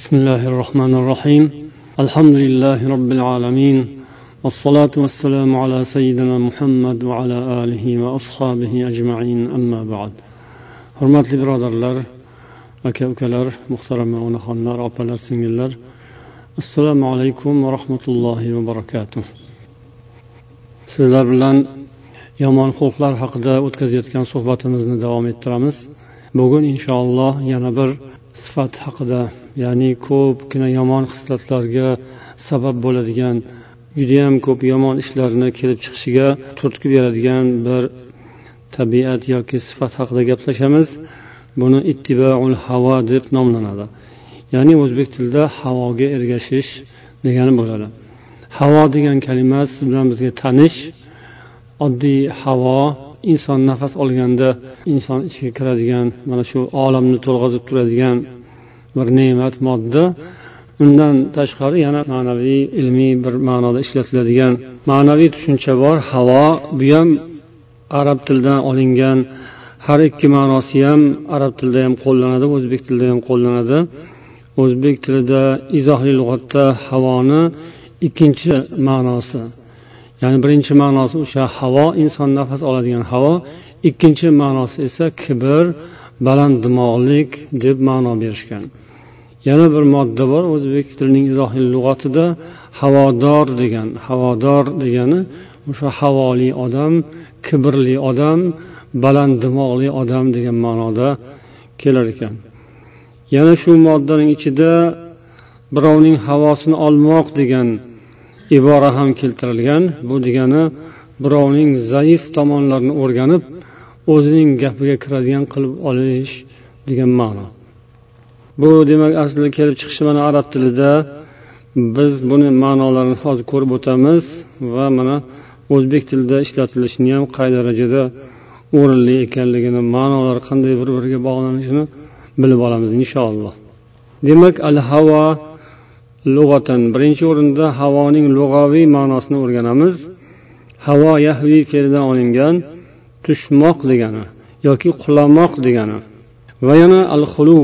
بسم الله الرحمن الرحيم. الحمد لله رب العالمين. والصلاة والسلام على سيدنا محمد وعلى آله وأصحابه أجمعين. أما بعد. حرمات برادر لر وكأوكلر مخترم ونخنر أبلر سنجلر السلام عليكم ورحمة الله وبركاته sizlar bilan yomon xulqlar haqida o'tkazayotgan suhbatimizni davom ettiramiz. Bugun inshaalloh yana bir sifat haqida ya'ni ko'pgina yomon xislatlarga sabab bo'ladigan judayam ko'p yomon ishlarni kelib chiqishiga turtki beradigan bir tabiat yoki sifat haqida gaplashamiz. Buni ittibaul havo deb nomlanadi. Ya'ni o'zbek tilida havoga ergashish degani bo'ladi. Havo degan kalima siz bilan bizga tanish oddiy havo inson nafas olganda inson ichiga kiradigan mana shu olamni to'lg'azib turadigan bir ne'mat modda. Undan tashqari yana ma'naviy ilmiy bir ma'noda ishlatiladigan ma'naviy tushuncha bor. Havo bu ham arab tilidan olingan har ikki ma'nosi ham arab tilida ham qo'llanadi o'zbek tilida ham qo'llanadi. O'zbek tilida izohli lug'atda havoni ikkinchi ma'nosi. Ya'ni birinchi ma'nosi o'sha havo inson nafas oladigan havo. Ikkinchi ma'nosi esa kibr baland dimog'lik deb ma'no berishgan. Yana bir modda bor o'zbek tilining izohiy lug'atida havodor degan havodor degani o'sha havoli odam kibrli odam baland dimog'li odam degan ma'noda kelar ekan. Yana shu moddaning ichida birovning havosini olmoq degan ibora ham keltirilgan. Bu degani birovning zaif tomonlarini o'rganib o'zining gapiga kiradigan qilib olish degan ma'no. Bu demak aslida kelib chiqishi mana arab tilida biz buni ma'nolarini hozir ko'rib o'tamiz va mana o'zbek tilida ishlatilishini ham qay darajada o'rinli ekanligini ma'nolari qanday bir biriga bog'lanishini bilib olamiz inshaalloh. Demak al havo lug'atan. Birinchi o'rinda havoning lug'aviy ma'nosini o'rganamiz. Havo yahvi fe'lidan olingan tushmoq degani yoki qulamoq degani. Va yana al xulu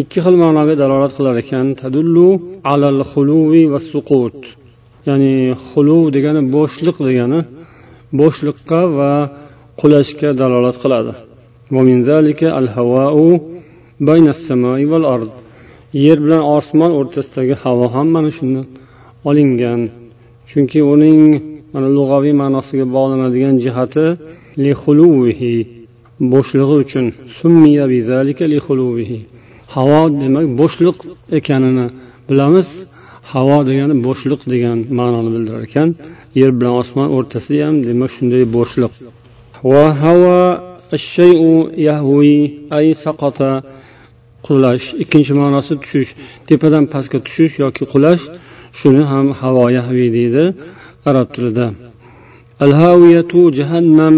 ikki xil ma'noga dalolat qilar ekan. Tadullu alal xuluvi va suqut. Ya'ni xulu degani bo'shliq degani bo'shliqqa va qulashga dalolat qiladi. Yer bilan osmon o'rtasidagi havo ham mana shundan olingan. Chunki uning mana lug'aviy ma'nosiga bog'lanadigan jihati bo'shlig'i uchun. Havo demak bo'shliq ekanini bilamiz. Havo degani bo'shliq degan ma'noni bildirar ekan. Yer bilan osmon o'rtasi ham demak shunday bo'shliq. Va havo ay qulash. Ikkinchi ma'nosi tushish tepadan pastga tushish yoki qulash shuni ham havo yahviy deydi arab tilida. Al haviyatu jahannam.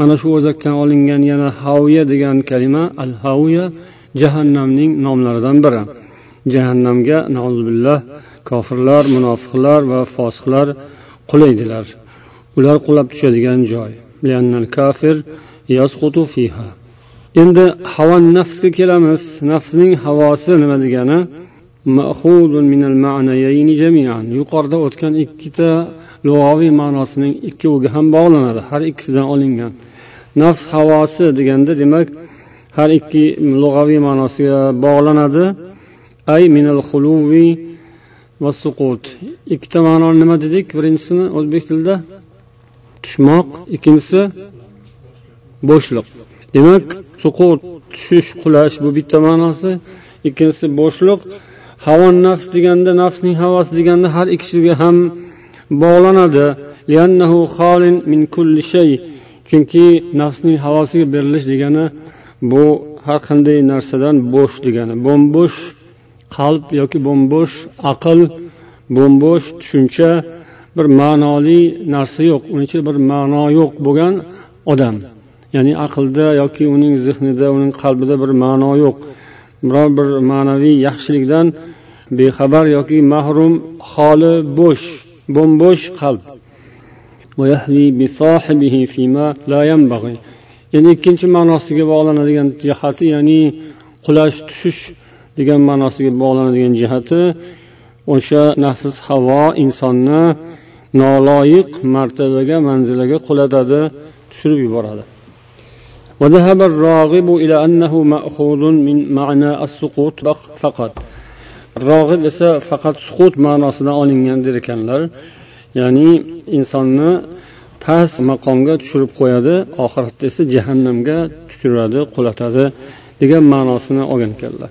Mana shu o'zakdan olingan yana haviya degan kalima al haviya jahannamning nomlaridan biri. Jahannamga billah kofirlar munofiqlar va fosiqlar qulaydilar. Ular qulab tushadigan joy. Kafir fiha. Endi havo nafsga kelamiz. Nafsning havosi nima degani? Yuqorida o'tgan ikkita lug'aviy ma'nosining ikkoviga ham bog'lanadi. Har ikkisidan olingan. Nafs havosi deganda demak har ikki lug'aviy ma'nosiga bog'lanadi. Ay minal xuluvi va suqut. Ikkita ma'no nima dedik? Birinchisini o'zbek tilida tushmoq ikkinchisi bo'shliq. Demak suqut tushish qulash bu bitta ma'nosi. Ikkinchisi bo'shliq. Havo nafs deganda nafsning havosi deganda har ikkisiga ham bog'lanadi. Chunki nafsning havosiga berilish degani bu har qanday narsadan bo'sh degani? Bo'mbo'sh qalb yoki bo'mbo'sh aql bo'mbo'sh tushuncha bir ma'noli narsa yo'q. Uning ichida bir ma'no yo'q bo'lgan odam. Ya'ni aqlda yoki uning zehnida uning qalbida bir ma'no yo'q. Biror bir ma'naviy yaxshilikdan bexabar yoki mahrum holi bo'sh bo'mbo'sh qalb. endi ikkinchi ma'nosiga bog'lanadigan jihati ya'ni qulash tushish degan ma'nosiga bog'lanadigan jihati o'sha nafs havo insonni noloyiq martabaga manzilaga qulatadi tushirib yuboradi وذهب الراغب إلى أنه مأخوذ من معنى السقوط فقط rog'ib esa faqat suqut ma'nosidan olingan der ekanlar ya'ni insonni past maqomga tushirib qo'yadi oxiratda esa jahannamga tushiradi qulatadi degan ma'nosini olgan ekanlar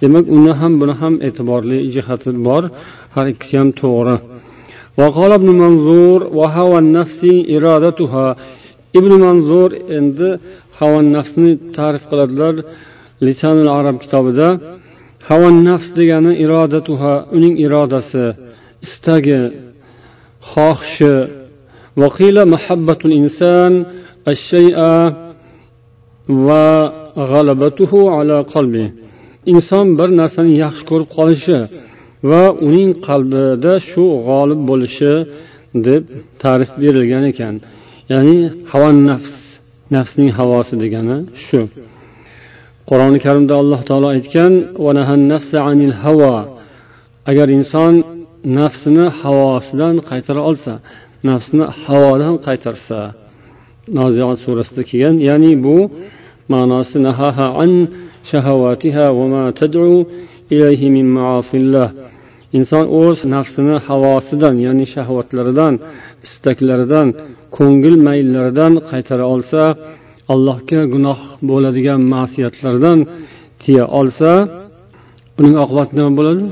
demak uni ham buni ham e'tiborli jihati bor har ikkisi ham to'g'ri وقال ابن منظور وهوى النفس إرادتها ibn manzur endi havon nafsni ta'rif qiladilar lisanul arab kitobida havon nafs degani irodatuha uning irodasi istagi xohishi وقيل محبة الإنسان الشيء وغلبته على قلبه inson bir narsani yaxshi ko'rib qolishi va uning qalbida shu g'olib bo'lishi deb ta'rif berilgan ekan ya'ni havan nafs nafsning havosi degani shu qur'oni karimda alloh taolo aytgan agar inson nafsini havosidan qaytara olsa nafsni havodan qaytarsa noziyat surasida kelgan ya'ni bu ma'nosi nahaha an shahawatiha va ma tad'u ilayhi min ma'asillah. Inson o'z nafsini havosidan ya'ni shahvatlaridan istaklaridan ko'ngil mayllaridan qaytara olsa allohga gunoh bo'ladigan ma'siyatlardan tiya olsa uning oqibati nima bo'ladi?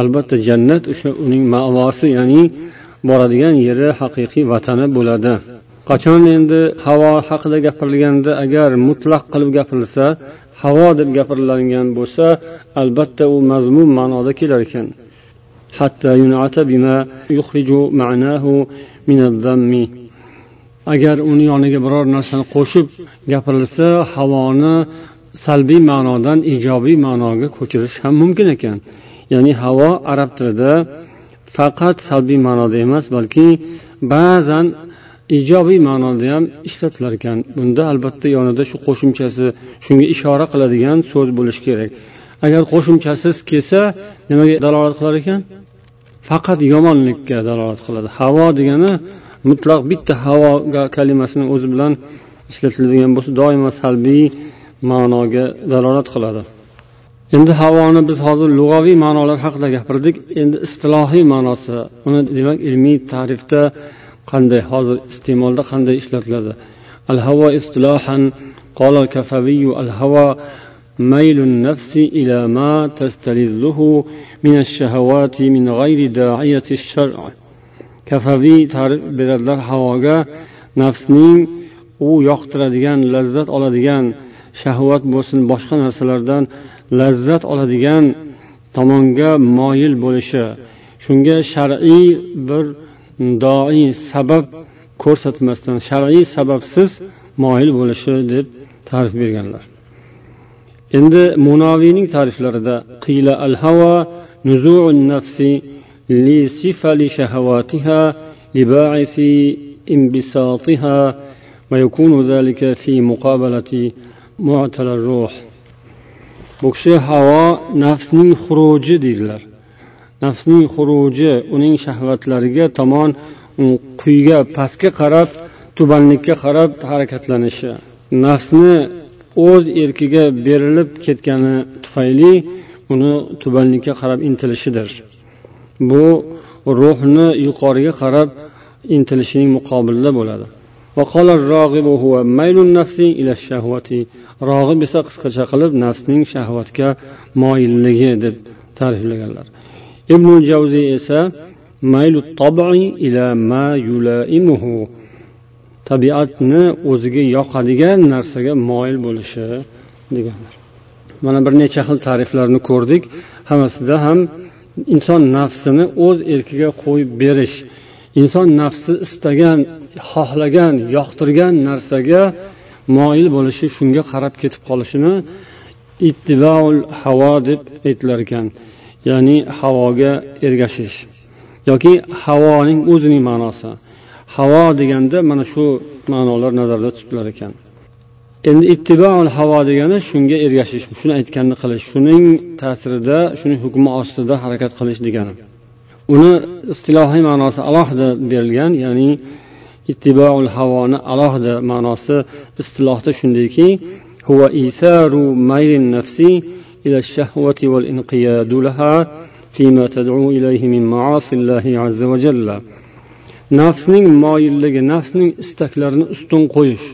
Albatta jannat o'sha uning mavosi ya'ni boradigan yeri haqiqiy vatani bo'ladi. Qachon endi havo haqida gapirilganda agar mutlaq qilib gapirilsa havo deb gapirilgan bo'lsa albatta u mazmun ma'noda kelar ekan. Agar uni yoniga biror narsani qo'shib gapirilsa havoni salbiy ma'nodan ijobiy ma'noga ko'chirish ham mumkin ekan. Ya'ni havo arab tilida faqat salbiy ma'noda emas balki ba'zan ijobiy ma'noda ham ishlatilar ekan. Bunda albatta yonida shu qo'shimchasi shunga ishora qiladigan so'z bo'lishi kerak. Agar qo'shimchasiz kelsa nimaga dalolat qilar ekan? Faqat yomonlikka dalolat qiladi. Havo degani mutlaq bitta havo kalimasini o'zi bilan ishlatiladigan bo'lsa doimo salbiy ma'noga dalolat qiladi. endi havoni biz hozir lug'aviy ma'nolar haqida gapirdik endi istilohiy ma'nosi uni demak ilmiy ta'rifda qanday hozir iste'molda qanday ishlatiladi al havo istilohan قال الكفوي الهوى ميل النفس إلى ما تستلذه من الشهوات من غير داعية الشرع kafaviy ta'rif beradilar havoga nafsning u yoqtiradigan lazzat oladigan shahvat bo'lsin boshqa narsalardan lazzat oladigan tomonga moyil bo'lishi shunga shar'iy bir doiy sabab ko'rsatmasdan shar'iy sababsiz moyil bo'lishi deb ta'rif berganlar endi munaviyning ta'riflarida qiyla al havo nuzu'un nafsi li sifali shahawatiha لباعث انبساطها ويكون ذلك في مقابلة معتل الروح bu kishi havo nafsning xuruji deydilar. Nafsning xuruji uning shahvatlariga tomon quyiga pastga qarab tubanlikka qarab harakatlanishi. Nafsni o'z erkiga berilib ketgani tufayli uni tubanlikka qarab intilishidir. Bu ruhni yuqoriga qarab intilishining muqobilida bo'ladi. Rog'ib esa qisqacha qilib nafsning shahvatga moyilligi deb ta'riflaganlar. Ibn javziy esa maylu tabi ila ma yulaimuhu. Tabiatni o'ziga yoqadigan narsaga moyil bo'lishi deganlar. Mana bir necha xil ta'riflarni ko'rdik. Hammasida ham inson nafsini o'z erkiga qo'yib berish inson nafsi istagan xohlagan yoqtirgan narsaga moyil bo'lishi shunga qarab ketib qolishini ittibaul havo deb aytilar ekan. Ya'ni havoga ergashish. Yoki havoning o'zining ma'nosi. Havo deganda mana shu ma'nolar nazarda tutilar ekan. Endi ittibaul havo degani shunga ergashish shuni aytganini qilish shuning ta'sirida shuning hukmi ostida harakat qilish degani. Uni istilohiy ma'nosi alohida berilgan ya'ni ittiboul havoni alohida ma'nosi istilohda shundayki huwa isaru mayrin nafsi ila shahwati wal inqiyadu laha fima tad'u ilayhi min ma'asillahi azza va jalla. Nafsning moyilligi nafsning istaklarini ustun qo'yish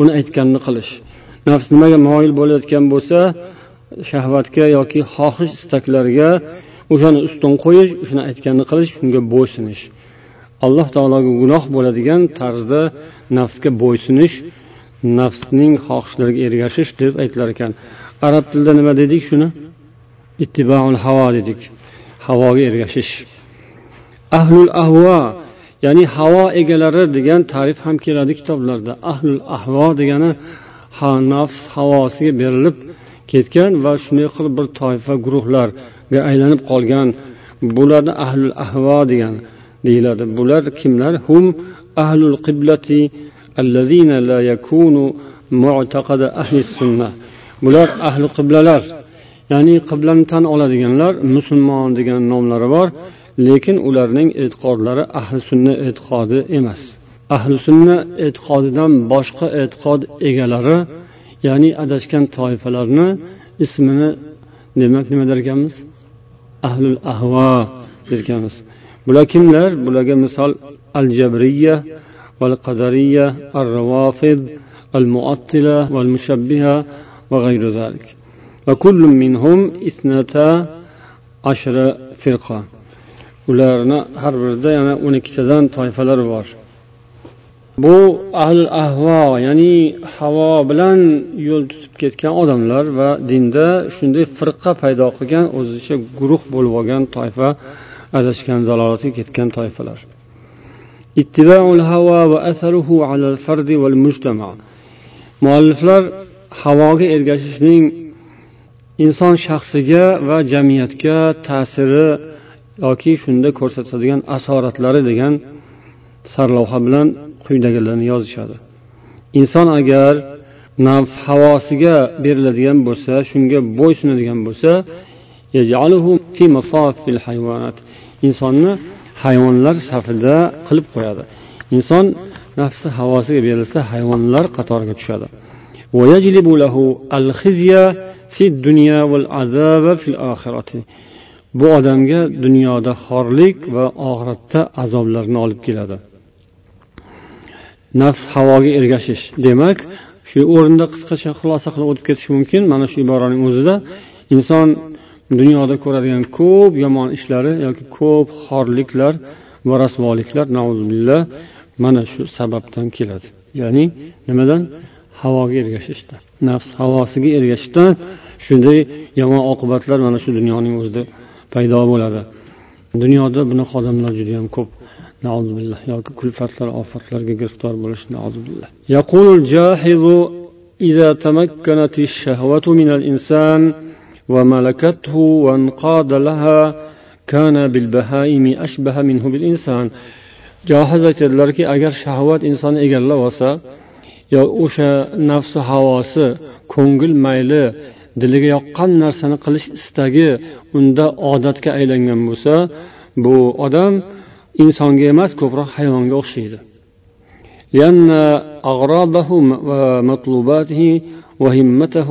uni aytganini qilish. Nafs nimaga moyil bo'layotgan bo'lsa shahvatga yoki xohish istaklarga o'shani ustun qo'yish o'shani aytganini qilish shunga bo'ysunish alloh taologa gunoh bo'ladigan tarzda nafsga bo'ysunish nafsning xohishlariga ergashish deb aytilar ekan. Arab tilida nima dedik shuni? Ittibaul havo dedik. Havoga ergashish. Ahlul ahvo ya'ni havo egalari degan ta'rif ham keladi kitoblarda. Ahlul ahvo degani ha nafs havosiga berilib ketgan va shunday qilib bir toifa guruhlarga aylanib qolgan. Bularni ahlul ahvo degan deyiladi. Bular kimlar? Hum ahlul qiblati allazina la yakunu mu'taqada ahli sunna bular ahli qiblalar. Ya'ni qiblani tan oladiganlar musulmon degan nomlari bor lekin ularning e'tiqodlari ahli sunna e'tiqodi emas. Ahli sunna e'tiqodidan boshqa e'tiqod egalari ya'ni adashgan toifalarni ismini demak nima der ekanmiz ahlul ahvo derkanmiz. bular kimlar? Bularga misol al jabriya val qadariya al ravofid al muattila val mushabbiha va g'ayri zalik. Va kullu minhum isnata ashra firqa. Ularni har birida yana o'n ikkitadan toifalar bor. Bu al ahvo ya'ni havo bilan yo'l tutib ketgan odamlar va dinda shunday firqa paydo qilgan o'zicha guruh bo'lib olgan toifa adashgan zalolatga ketgan toifalar. Mualliflar havoga ergashishning inson shaxsiga va jamiyatga ta'siri yoki shunda ko'rsatadigan asoratlari degan sarlavha bilan quyidagilarni yozishadi. Inson agar nafs havosiga beriladigan bo'lsa shunga bo'ysunadigan bo'lsa insonni hayvonlar safida qilib qo'yadi. Inson nafsi havosiga berilsa hayvonlar qatoriga tushadi. bu odamga dunyoda xorlik va oxiratda azoblarni olib keladi. Nafs havoga ergashish. Demak shu o'rinda qisqacha xulosa qilib o'tib ketish mumkin. Mana shu iboraning o'zida inson dunyoda ko'radigan ko'p yomon ishlari yoki ko'p xorliklar va rasvoliklar mana shu sababdan keladi ya'ni nimadan havoga ergashishdan nafs havosiga ergashishdan shunday yomon oqibatlar mana shu dunyoning o'zida paydo bo'ladi dunyoda bunaqa odamlar juda yam ko'p billah yoki kulfatlar ofatlarga giriftor bo'lish billah يقول الجاحظ إذا تمكنت الشهوة من الإنسان وملكته وانقاد لها كان بالبهائم أشبه منه بالإنسان johiz aytadilarki agar shahvat insonni egallab olsa yo o'sha nafsi havosi ko'ngil mayli diliga yoqqan narsani qilish istagi unda odatga aylangan bo'lsa bu odam insonga emas ko'proq hayvonga o'xshaydi لأن أغراضه ومطلوباته وهمته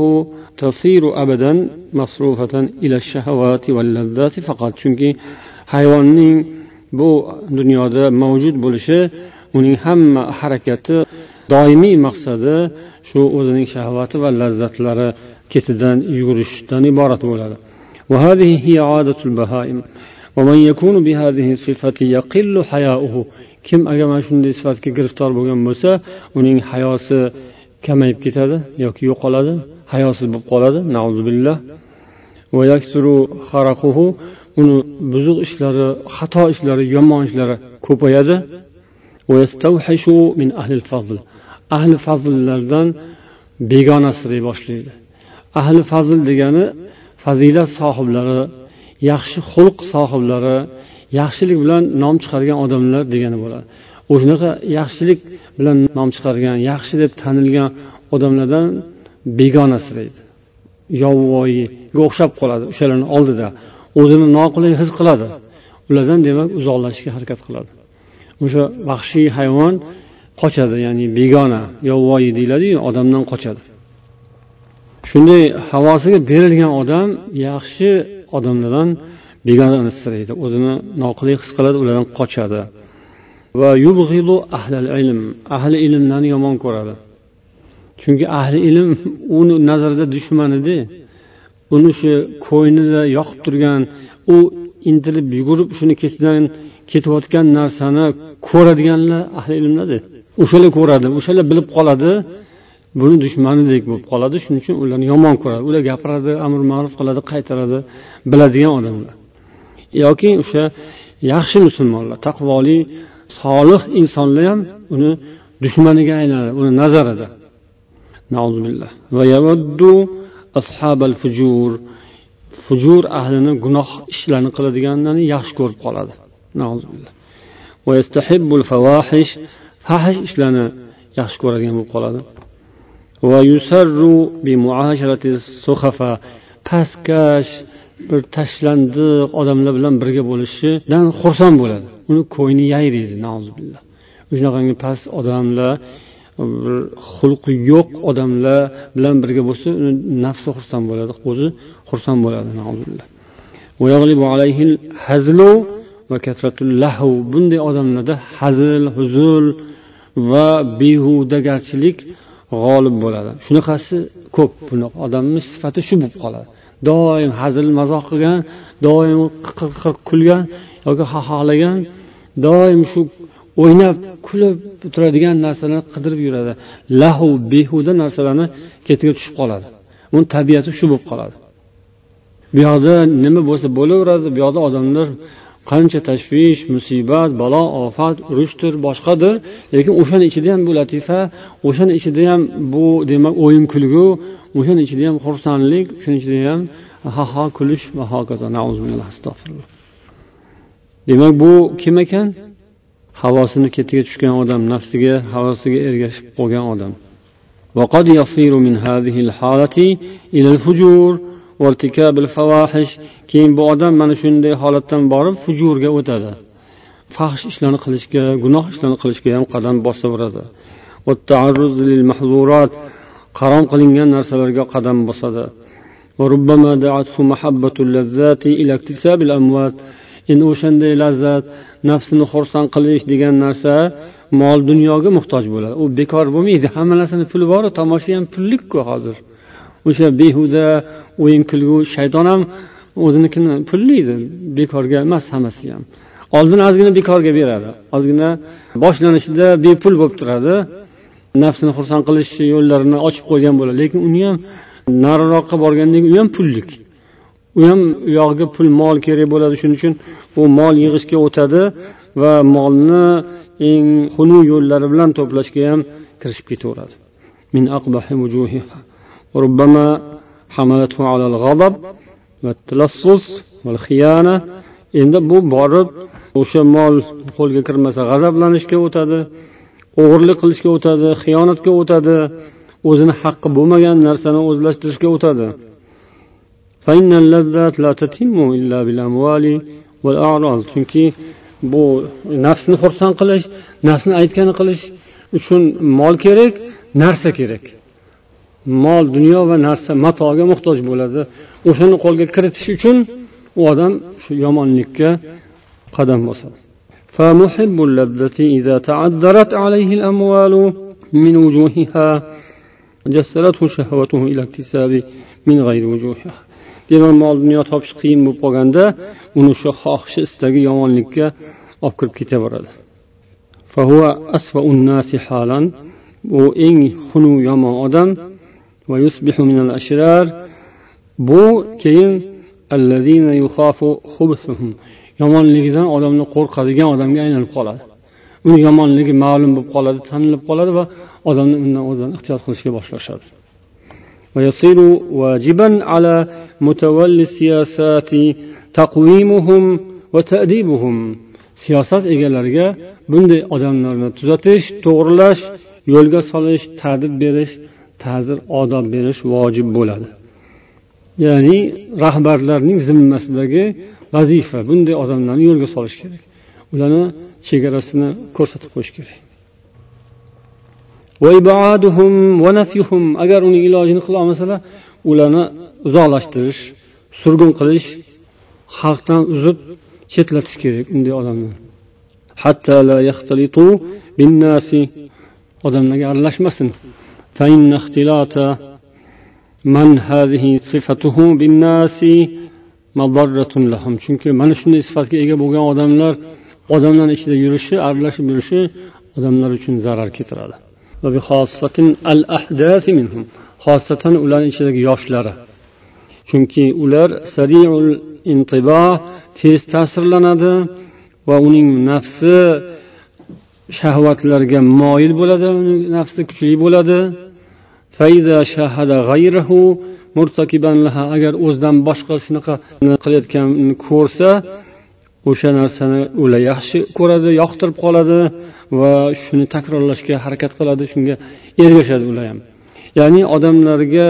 تصير أبدا مصروفة إلى الشهوات واللذات فقط chunki hayvonning bu dunyoda mavjud bo'lishi uning hamma harakati doimiy maqsadi shu o'zining shahvati va lazzatlari ketidan yugurishdan iborat bo'ladi وهذه هي عادة البهائم ومن يكون بهذه الصفة يقل حياؤه kim agar mana shunday sifatga giriftor bo'lgan bo'lsa uning hayosi kamayib ketadi yoki yo'qoladi hayosiz bo'lib qoladi. Billah uni buzuq ishlari xato ishlari yomon ishlari ko'payadi. Ahli fazllardan begonasiday boshlaydi. Ahli fazl degani fazilat sohiblari yaxshi xulq sohiblari yaxshilik bilan nom chiqargan odamlar degani bo'ladi. O'shanaqa yaxshilik bilan nom chiqargan yaxshi deb tanilgan odamlardan begonasiraydi yovvoyiga o'xshab qoladi o'shalarni oldida. O'zini noqulay his qiladi. Ulardan demak uzoqlashishga harakat qiladi. O'sha vahshiy hayvon qochadi ya'ni begona yovvoyi deyiladiyu odamdan qochadi. Shunday havosiga berilgan odam yaxshi odamlardan begona begonasiraydi o'zini noqulay his qiladi ulardan qochadi. Va ilm ahli ilmlarni yomon ko'radi. Chunki ahli ilm uni nazarida dushman edi. Uni shu ko'nglida yoqib turgan u intilib yugurib shuni ketidan ketayotgan narsani ko'radiganlar ahli ilmlar o'shalar ko'radi o'shalar bilib qoladi buni dushmanidek bo'lib qoladi. Shuning uchun ularni yomon ko'radi. Ular gapiradi amr ma'ruf qiladi qaytaradi biladigan odamlar. Yoki o'sha yaxshi musulmonlar taqvoli solih insonlar ham uni dushmaniga aylanadi uni nazarida. Fujur. Ahlini gunoh ishlarni qiladiganlarni yaxshi ko'rib qoladi. Fahish ishlarni yaxshi ko'radigan bo'lib qoladi. Pastkash bir tashlandiq odamlar bilan birga bo'lishidan xursand bo'ladi. Uni ko'ngli yayraydi shunaqangi past odamlar bir xulqi yo'q odamlar bilan birga bo'lsa uni nafsi xursand bo'ladi o'zi xursand bo'ladi bunday odamlarda hazil huzul va behudagarchilik g'olib bo'ladi. Shunaqasi ko'p bunaqa odamni sifati shu bo'lib qoladi. Doim hazil mazoq qilgan doim qiqir kulgan yoki xaxolagan doim shu o'ynab kulib turadigan narsalarni qidirib yuradi. Lahu behuda narsalarni ketiga tushib qoladi. Uni tabiati shu bo'lib qoladi. Bu yoqda nima bo'lsa bo'laveradi. Bu yoqda odamlar qancha tashvish musibat balo ofat urushdir boshqadir. Lekin o'shani ichida ham bu latifa o'shani ichida ham bu demak o'yin kulgu o'shani ichida ham xursandlik shuni ichida ham ha ha kulish va hokazo. Demak bu kim ekan? havosini ketiga tushgan odam nafsiga havosiga ergashib qolgan odam وقد يصير من هذه الحالة إلى الفجور وارتكاب الفواحش keyin bu odam mana shunday holatdan borib fujurga o'tadi fahsh ishlarni qilishga gunoh ishlarni qilishga ham qadam bosaveradi harom qilingan narsalarga qadam bosadi endi o'shanday lazzat nafsini xursand qilish degan narsa mol dunyoga muhtoj bo'ladi. U bekor bo'lmaydi. Hamma narsani puli boru tomosha ham pullikku hozir. O'sha behuda o'yin kulgu shayton ham o'zinikini pullaydi. Bekorga emas hammasi ham. Oldin ozgina bekorga beradi. Ozgina boshlanishida bepul bo'lib turadi. Nafsini xursand qilish yo'llarini ochib qo'ygan bo'ladi. Lekin uni ham nariroqqa borgandan keyin u ham pullik. u ham u yog'iga pul mol kerak bo'ladi shuning uchun u mol yig'ishga o'tadi va molni eng xunuk yo'llari bilan to'plashga ham kirishib ketaveradi وربما حملته على الغضب والتلصص والخيانة endi bu borib o'sha mol qo'lga kirmasa g'azablanishga o'tadi o'g'irlik qilishga o'tadi xiyonatga o'tadi o'zini haqqi bo'lmagan narsani o'zlashtirishga o'tadi chunki bu nafsni xursand qilish nafsni aytgani qilish uchun mol kerak narsa kerak mol dunyo va narsa matoga muhtoj bo'ladi o'shani qo'lga kiritish uchun u odam shu yomonlikka qadam bosadi فمحب اللذة إذا تعذرت عليه الأموال من وجوهها جسرته شهوته إلى اكتساب من غير وجوهها demak mol dunyo topish qiyin bo'lib qolganda uni o'sha xohishi istagi yomonlikka olib kirib ketaveradi. U eng xunu yomon odam. Bu keyin yomonligidan odamlar qo'rqadigan odamga aylanib qoladi. Uni yomonligi ma'lum bo'lib qoladi tanilib qoladi va odamlar undan o'zlarini ehtiyot qilishga boshlashadi. متولي السياسات تقويمهم وتأديبهم siyosat egalariga bunday odamlarni tuzatish to'g'irlash yo'lga solish ta'dib berish ta'zir odob berish vojib bo'ladi ya'ni rahbarlarning zimmasidagi vazifa bunday odamlarni yo'lga solish kerak ularni chegarasini ko'rsatib qo'yish kerak agar uning ilojini qilolmasalar ularni uzoqlashtirish surgun qilish xalqdan uzib chetlatish kerak unday odamlarni odamlarga aralashmasin. Chunki mana shunday sifatga ega bo'lgan odamlar odamlarni ichida yurishi aralashib yurishi odamlar uchun zarar keltiradi. Xosatan ularni ichidagi yoshlari. Chunki ular sariul intibo tez ta'sirlanadi va uning nafsi shahvatlarga moyil bo'ladi uning nafsi kuchli bo'ladi. Agar o'zidan boshqa shunaqa qilayotganini ko'rsa o'sha narsani ular yaxshi ko'radi yoqtirib qoladi va shuni takrorlashga harakat qiladi shunga ergashadi ular ham. Ya'ni odamlarga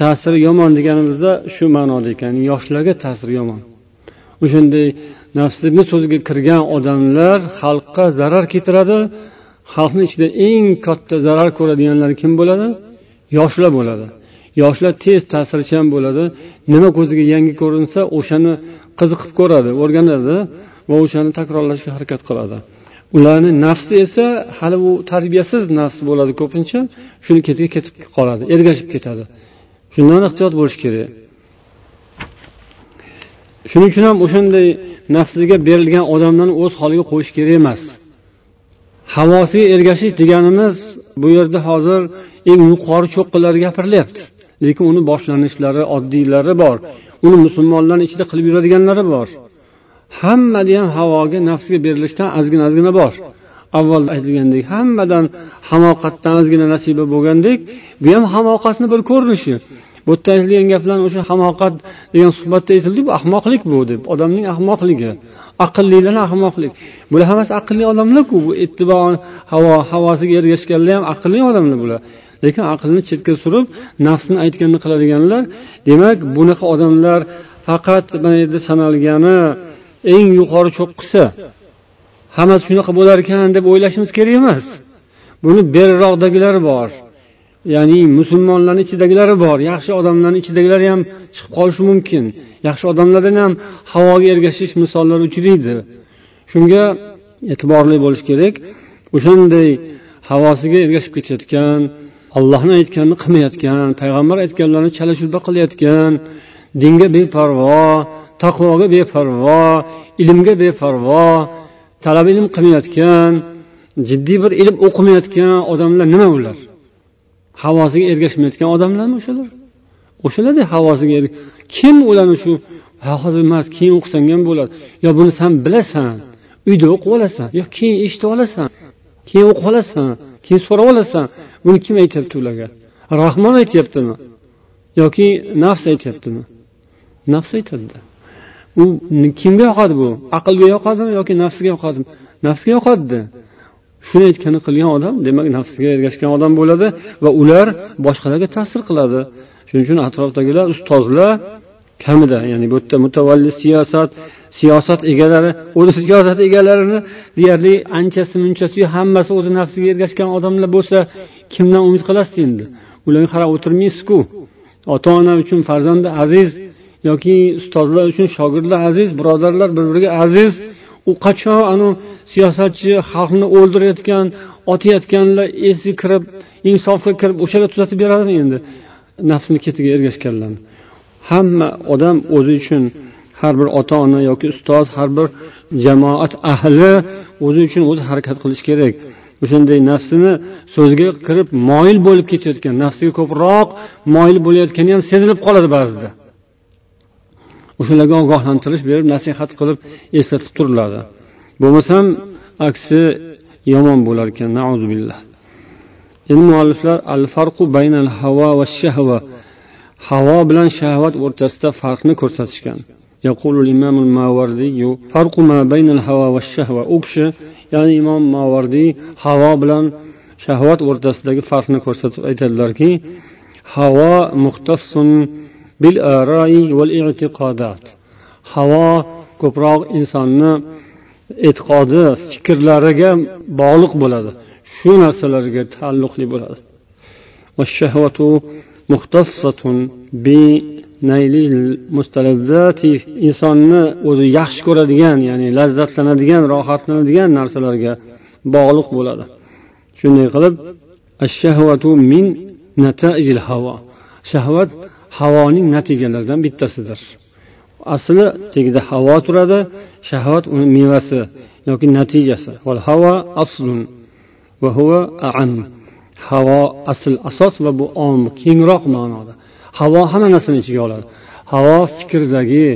ta'siri yomon deganimizda shu ma'noda ekan. Yoshlarga ta'siri yomon. O'shanday nafsini so'ziga kirgan odamlar xalqqa zarar keltiradi xalqni ichida eng katta zarar ko'radiganlar kim bo'ladi? Yoshlar bo'ladi. Yoshlar tez ta'sirchan bo'ladi. Nima ko'ziga yangi ko'rinsa o'shani qiziqib ko'radi o'rganadi va o'shani takrorlashga harakat qiladi. Ularni nafsi esa hali u tarbiyasiz nafs bo'ladi ko'pincha shuni ketiga ketib qoladi ergashib ketadi. Shundan ehtiyot bo'lish kerak. Shuning uchun ham o'shanday nafsiga berilgan odamlarni o'z holiga qo'yish kerak emas. Havosiga ergashish deganimiz bu yerda hozir eng yuqori cho'qqilar gapirilyapti. Lekin uni boshlanishlari oddiylari bor. Uni musulmonlarni ichida qilib yuradiganlari bor. Hammada ham havoga nafsga berilishdan ozgina ozgina bor. Avval aytilgandek hammadan hamoqatdan ozgina nasiba bo'lgandek bu ham hamoqatni bir ko'rinishi. Bu yerda aytilgan gaplarni o'sha hamoqat degan suhbatda aytildi bu ahmoqlik bu deb odamning ahmoqligi aqllilarni ahmoqlik. Bular hammasi aqlli odamlarku bu ittibo havo havosiga ergashganlar ham aqlli odamlar bular. Lekin aqlni chetga surib nafsni aytganini qiladiganlar demak bunaqa odamlar faqat mana yerda sanalgani eng yuqori cho'qqisi hammasi shunaqa bo'lar ekan deb o'ylashimiz kerak emas. Buni beriroqdagilar bor. Ya'ni musulmonlarni ichidagilari bor. Yaxshi odamlarni ichidagilari ham chiqib qolishi mumkin. Yaxshi odamlardan ham havoga ergashish misollari uchraydi. Shunga e'tiborli bo'lish kerak. O'shanday havosiga ergashib ketayotgan allohni aytganini qilmayotgan payg'ambar aytganlarini chala shulpa qilayotgan dinga beparvo taqvoga beparvo ilmga beparvo talab ilm qilmayotgan jiddiy bir ilm o'qimayotgan odamlar nima ular? Havosiga ergashmayotgan odamlarmi o'shalar? O'shalarda havosiga kim ularni shu hozir emas keyin o'qisang ham bo'ladi. Yo buni san bilasan uyda o'qib olasan yo keyin eshitib olasan keyin o'qib olasan keyin so'rab olasan buni kim aytyapti ularga? Rahmon aytyaptimi? Yoki nafs aytyaptimi? Nafs aytadida u kimga yoqadi bu? Aqlga yoqadimi yoki nafsga yoqadimi nafsga yoqadida shuni aytgani qilgan odam demak nafsiga ergashgan odam bo'ladi va ular boshqalarga ta'sir qiladi. Shuning uchun atrofdagilar ustozlar kamida ya'ni bu yerda mutavalli siyosat siyosat egalari o'zi siyosat egalarini deyarli anchasi munchasi hammasi o'zi nafsiga ergashgan odamlar bo'lsa kimdan umid qilasiz endi? Ularga qarab o'tirmaysizku. Ota ona uchun farzandi aziz yoki ustozlar uchun shogirdlar aziz birodarlar bir biriga aziz. U qachon anavi siyosatchi xalqni o'ldirayotgan otayotganlar esi kirib insofga kirib o'shalar tuzatib beradimi endi? Nafsini ketiga ergashganlarni hamma odam o'zi uchun har bir ota ona yoki ustoz har bir jamoat ahli o'zi uchun o'zi harakat qilishi kerak. O'shanday nafsini so'zga kirib moyil bo'lib ketayotgan nafsiga ko'proq moyil bo'layotgani ham sezilib qoladi ba'zida. o'shalarga ogohlantirish berib nasihat qilib eslatib turiladi. Bo'lmasam aksi yomon bo'lar ekan billah endi mualliflar al farqu baynal hava va shahva havo bilan shahvat o'rtasida farqni ko'rsatishgan. U kishi ya'ni imom mavardiy havo bilan shahvat o'rtasidagi farqni ko'rsatib aytadilarki havo muxtasun bil havo ko'proq insonni e'tiqodi fikrlariga bog'liq bo'ladi. Shu narsalarga taalluqli bo'ladi. Insonni o'zi yaxshi ko'radigan ya'ni lazzatlanadigan rohatlanadigan narsalarga bog'liq bo'ladi. Shunday qilib min shahvat havoning natijalaridan bittasidir. Asli tagida havo turadi shahvat uni mevasi yoki natijasi. Havo aslun va huva am havo asl asos va bu om kengroq ma'noda. Havo hamma narsani ichiga oladi. Havo fikrdagi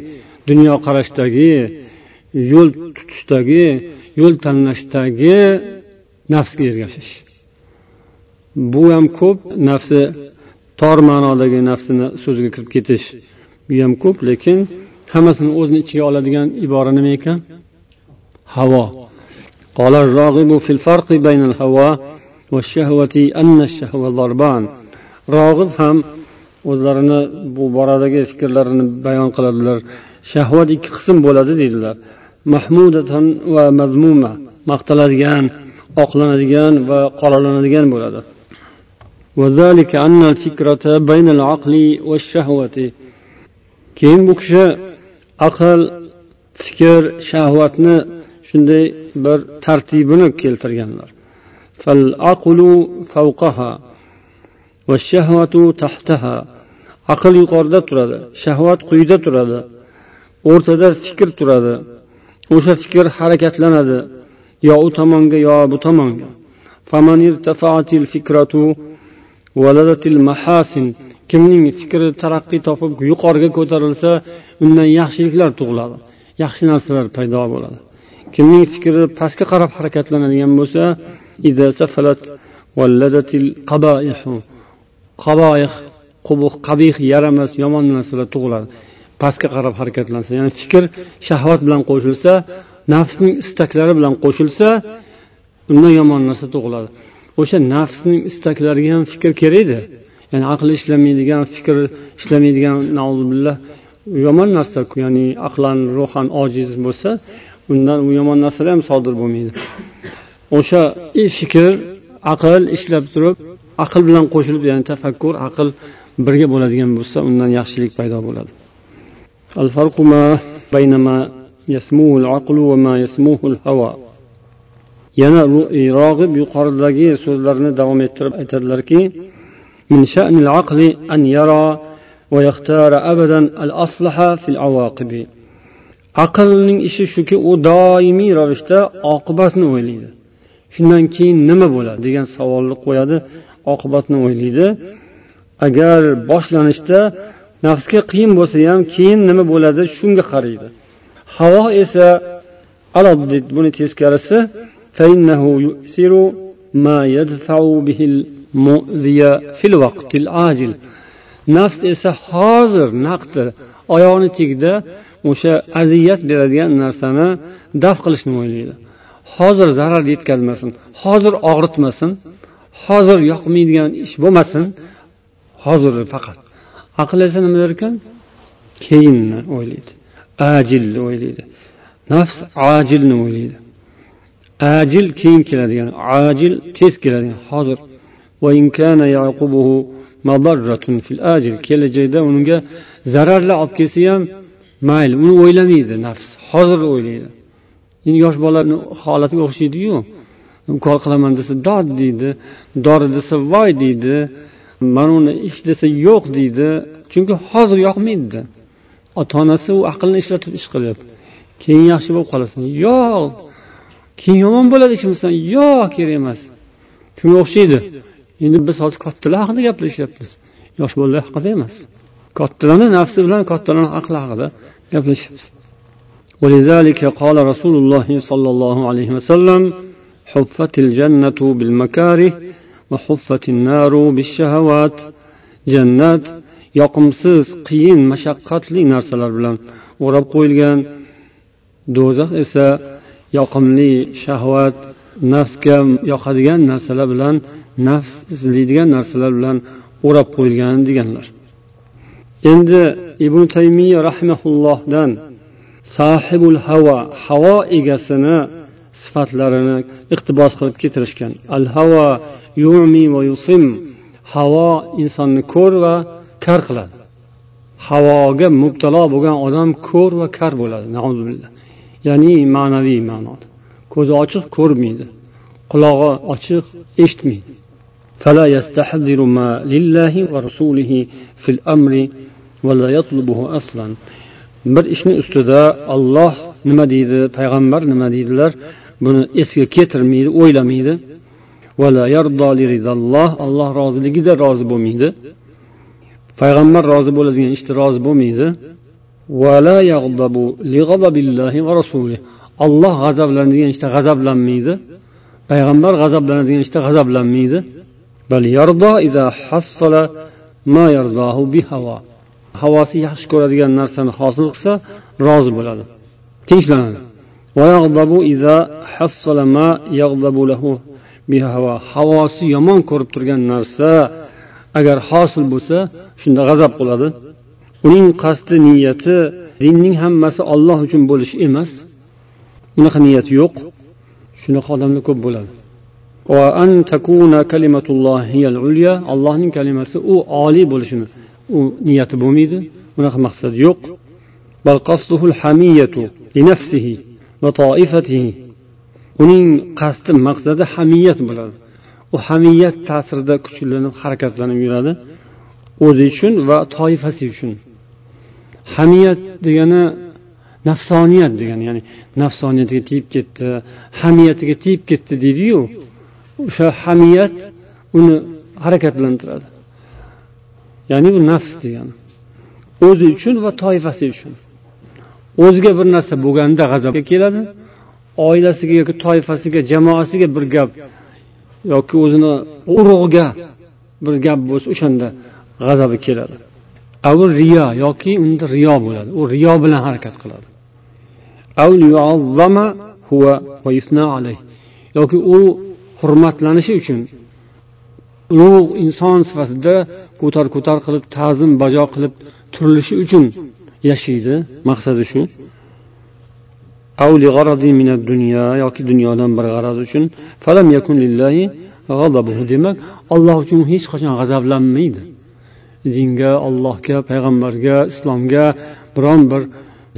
dunyoqarashdagi yo'l tutishdagi yo'l tanlashdagi nafsga ergashish. Bu ham ko'p nafsi tor ma'nodagi nafsini so'ziga kirib ketish bu ham ko'p lekin hammasini o'zini ichiga oladigan ibora nima ekan havo قال الراغب في الفرق بين الهوى والشهوة أن الشهوة ضربان راغب ham o'zlarini bu boradagi fikrlarini bayon qiladilar shahvat ikki qism bo'ladi deydilar mahmudatan va mazmuma maqtaladigan oqlanadigan va qoralanadigan bo'ladi وذلك أن الفكرة بين العقل والشهوة. keyin bu kishi aql fikr shahvatni shunday bir tartibini keltirganlar aql yuqorida turadi shahvat quyida turadi o'rtada fikr turadi o'sha fikr harakatlanadi yo u tomonga yo bu tomonga kimning fikri taraqqiy topib yuqoriga ko'tarilsa undan yaxshiliklar tug'iladi. Yaxshi narsalar paydo bo'ladi. Kimning fikri pastga qarab harakatlanadigan bo'lsa qaboih qubuh qabih yaramas yomon narsalar tug'iladi. Pastga qarab harakatlansa ya'ni fikr shahvat bilan qo'shilsa nafsning istaklari bilan qo'shilsa undan yomon narsa tug'iladi. O'sha nafsning istaklariga ham fikr kerakda. Ya'ni aqli ishlamaydigan fikr ishlamaydigan billah yomon narsaku ya'ni aqlan ruhan ojiz bo'lsa undan u yomon narsalar ham sodir bo'lmaydi. O'sha fikr aql ishlab turib aql bilan qo'shilib ya'ni tafakkur aql birga bo'ladigan bo'lsa undan yaxshilik paydo bo'ladi. yana rog'ib yuqoridagi so'zlarini davom ettirib aytadilarki من شأن العقل أن يرى ويختار أبدا الأصلح في العواقب aqlning ishi shuki u doimiy ravishda oqibatni o'ylaydi shundan keyin nima bo'ladi degan savolni qo'yadi oqibatni o'ylaydi agar boshlanishda nafsga qiyin bo'lsa ham keyin nima bo'ladi shunga qaraydi havo esa buni teskarisi nafs esa hozir naqdi oyog'ini tagida o'sha aziyat beradigan narsani daf qilishni o'ylaydi. Hozir zarar yetkazmasin hozir og'ritmasin hozir yoqmaydigan ish bo'lmasin hozir faqat aql esa nima der keyinni o'ylaydi ajilni o'ylaydi. Nafs ajilni o'ylaydi. Ajil keyin keladigan ajil tez keladigan hozir. Kelajakda unga zararlar olib kelsa ham mayli uni o'ylamaydi nafs. Hozir o'ylaydi. Endi yosh bolani holatiga o'xshaydiyu. Ukol qilaman desa dod deydi dori desa voy deydi mana uni ish desa yo'q deydi. Chunki hozir yoqmaydida ota onasi u aqlni ishlatib ish qilyapti. Keyin yaxshi bo'lib qolasan. Yo'q. keyin yomon bo'ladi ishimisan yo'q kerak emas shunga o'xshaydi endi biz hozir kattalar haqida gaplashyapmiz yosh bolalar haqida emas kattalarni nafsi bilan kattalarni aqli haqida gaplashyapmiz ولذلك قال رسول الله صلى الله عليه وسلم حفت الجنة بالمكاره وحفت النار بالشهوات jannat yoqimsiz qiyin mashaqqatli narsalar bilan o'rab qo'yilgan do'zax esa yoqimli shahvat nafsga yoqadigan narsalar bilan nafs izlaydigan narsalar bilan o'rab qo'yilgan deganlar. Endi ibn taymiya rahimaullohdan sahibul havo havo egasini sifatlarini iqtibos qilib keltirishgan. Al havo yumi va yusim havo insonni ko'r va kar qiladi. Havoga mubtalo bo'lgan odam ko'r va kar bo'ladi ya'ni ma'naviy ma'noda ko'zi ochiq ko'rmaydi qulog'i ochiq eshitmaydi فلا يستحضر ما لله ورسوله في الأمر ولا يطلبه أصلا bir ishni ustida olloh nima deydi payg'ambar nima deydilar buni esga keltirmaydi o'ylamaydi alloh roziligida rozi bo'lmaydi payg'ambar rozi bo'ladigan ishda rozi bo'lmaydi Olloh g'azablanadigan ishda g'azablanmaydi payg'ambar g'azablanadigan ishda g'azablanmaydi. Havosi yaxshi ko'radigan narsani hosil qilsa rozi bo'ladi tinchlanadi. Havosi yomon ko'rib turgan narsa agar hosil bo'lsa shunda g'azab qiladi uning qasdi niyati dinning hammasi olloh uchun bo'lishi emas. Unaqa niyat yo'q. Shunaqa odamlar ko'p bo'ladi. Allohning kalimasi u oliy bo'lishini u niyati bo'lmaydi. Unaqa maqsad yo'q. Uning qasdi maqsadi hamiyat bo'ladi. U hamiyat ta'sirida kuchlanib harakatlanib yuradi. O'zi uchun va toifasi uchun. Hamiyat degani nafsoniyat degani ya'ni nafsoniyatiga tegib ketdi hamiyatiga tegib ketdi deydiyu o'sha hamiyat uni harakatlantiradi. Ya'ni bu nafs degani. O'zi uchun va toifasi uchun. O'ziga bir narsa bo'lganda g'azabga keladi oilasiga yoki toifasiga jamoasiga bir gap yoki o'zini urug'iga bir gap bo'lsa o'shanda g'azabi keladi. Avi riyo yoki unda riyo bo'ladi. U riyo bilan harakat qiladi. Yoki u hurmatlanishi uchun ulug' inson sifatida ko'tar ko'tar qilib ta'zim bajo qilib turilishi uchun yashaydi. Maqsadi shu. Yoki dunyodan bir g'araz uchun. Demak olloh uchun hech qachon g'azablanmaydi. dinga ollohga payg'ambarga islomga biron bir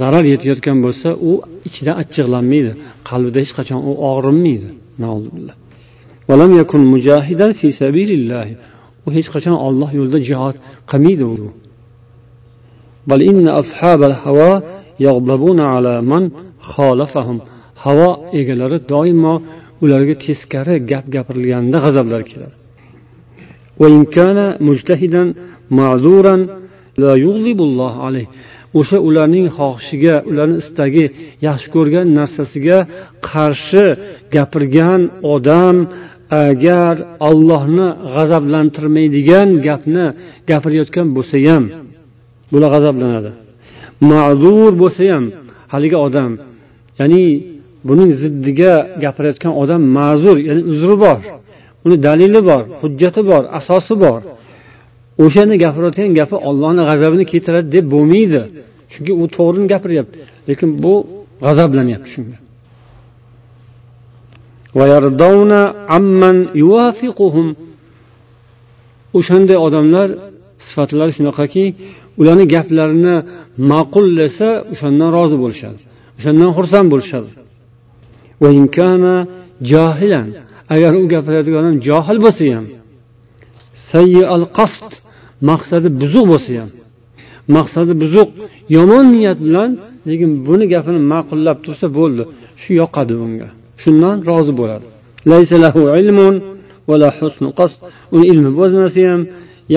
zarar yetayotgan bo'lsa u ichida achchiqlanmaydi. Qalbida hech qachon u og'rinmaydi u hech qachon olloh yo'lida jihod qilmaydi u. Havo egalari doimo ularga teskari gap gapirilganda g'azablari keladi. Ma'zuran la yug'zibulloh alayh. O'sha ularning xohishiga ularni istagi yaxshi ko'rgan narsasiga qarshi gapirgan odam agar ollohni g'azablantirmaydigan gapni gapirayotgan bo'lsa ham bular g'azablanadi. Ma'zur bo'lsa ham haligi odam ya'ni buning ziddiga gapirayotgan odam ma'zur ya'ni uzri bor uni dalili bor hujjati bor asosi bor. O'shani gapirayotgan gapi ollohni g'azabini keltiradi deb bo'lmaydi. Chunki u to'g'rini gapiryapti. Lekin bu g'azablanyapti shunga o'shanday odamlar sifatlari shunaqaki ularni gaplarini ma'qullasa o'shandan rozi bo'lishadi. O'shandan xursand bo'lishadi. Agar u gapiradigan odam johil bo'lsa ham al qasd maqsadi buzuq bo'lsa ham. Maqsadi buzuq yomon niyat bilan lekin buni gapini ma'qullab tursa bo'ldi. Shu yoqadi unga shundan rozi bo'ladi. Uni ilmi bo'lmasa ham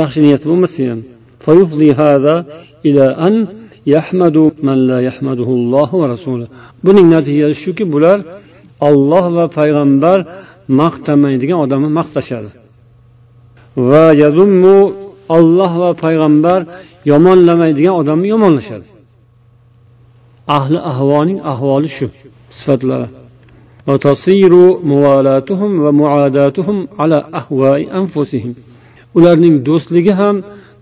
yaxshi niyati bo'lmasa ham. Buning natijasi shuki bular olloh va payg'ambar maqtamaydigan odamni maqtashadi. Va olloh va payg'ambar yomonlamaydigan odamni yomonlashadi ahli ahvoning ahvoli shu sifatlari وتصير موالاتهم ومعاداتهم على أهواء أنفسهم ularning do'stligi ham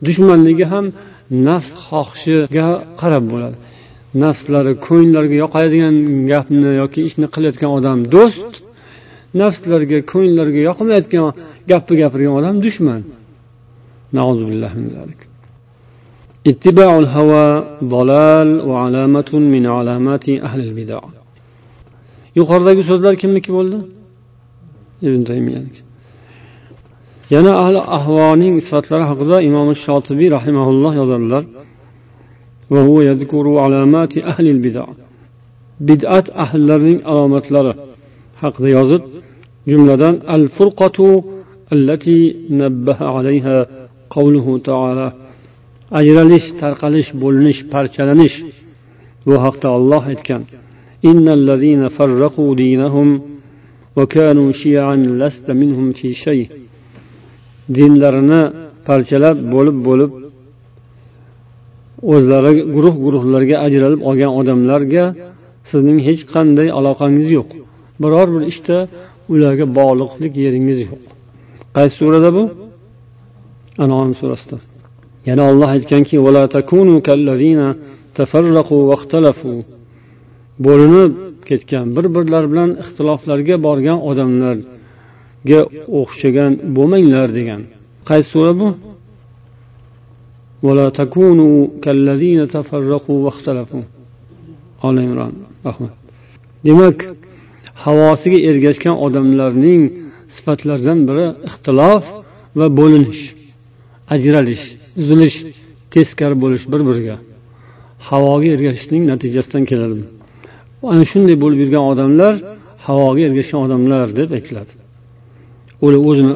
dushmanligi ham nafs xohishiga qarab bo'ladi nafslari ko'ngillariga yoqadigan gapni yoki ishni qilayotgan odam do'st nafslariga ko'ngillariga yoqmayotgan gapni gapirgan odam dushman اتباع الهوى ضلال وعلامة من علامات أهل البدع yuqoridagi so'zlar kimniki bo'ldi ibn taymiyaniki yana ahli ahvoning sifatlari haqida imom shotibiy rahimaulloh yozadilar bid'at ahllarining alomatlari haqida yozib jumladan al furqatu allati nabbaha alayha qavluhu taala. Ajralish tarqalish bo'linish parchalanish bu haqda olloh aytgan. Farraqu lasta minhum dinlarini parchalab bo'lib bo'lib o'zlari guruh guruhlarga ajralib olgan odamlarga sizning hech qanday aloqangiz yo'q. Biror bir ishda işte ularga bog'liqlik yeringiz yo'q. Qaysi surada bu? Anom surasida. Yana olloh aytganki bo'linib ketgan bir birlari bilan ixtiloflarga borgan odamlarga o'xshagan bo'lmanglar degan. Qaysi sura bu? Imron demak havosiga ergashgan odamlarning sifatlaridan biri ixtilof va bo'linish. Ajralish uzilish teskari bo'lish bir biriga havoga ergashishning natijasidan keladi ana shunday bo'lib yurgan odamlar havoga ergashgan odamlar deb aytiladi. Ular o'zini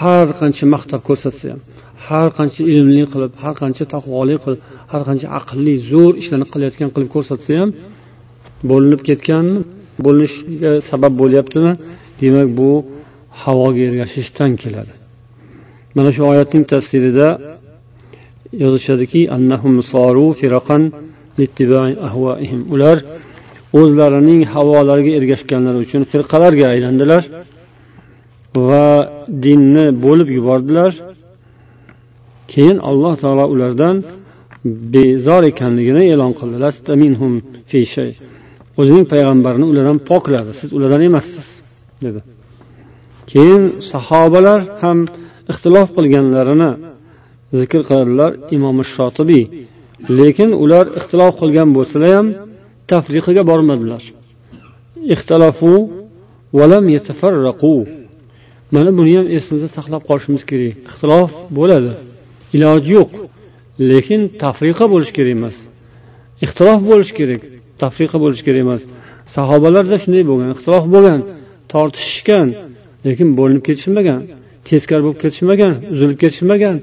har qancha maqtab ko'rsatsa ham har qancha ilmli qilib har qancha taqvoli qilib har qancha aqlli zo'r ishlarni qilayotgan qilib ko'rsatsa ham bo'linib ketganmi bo'linishga sabab bo'lyaptimi? Demak bu havoga ergashishdan keladi. Mana shu oyatning tafsirida yozishadiki ular o'zlarining havolariga ergashganlari uchun firqalarga aylandilar va dinni bo'lib yubordilar. Keyin alloh taolo ulardan bezor ekanligini e'lon qildi. O'zining payg'ambarini ulardan pokladi siz ulardan emassiz dedi. Keyin sahobalar ham ixtilof qilganlarini zikr qiladilar imom shotibiy lekin ular ixtilof qilgan bo'lsalar ham tafriqiga bormadilar. Ixtilofu valam yatafarraqu. Mana buni ham esimizda saqlab qolishimiz kerak. Ixtilof bo'ladi iloji yo'q lekin tafriqa bo'lishi kerak emas. Ixtilof bo'lishi kerak tafriqa bo'lishi kerak emas. Sahobalarda shunday bo'lgan ixtilof bo'lgan tortishishgan lekin bo'linib ketishmagan. Teskari bo'lib ketishmagan uzilib ketishmagan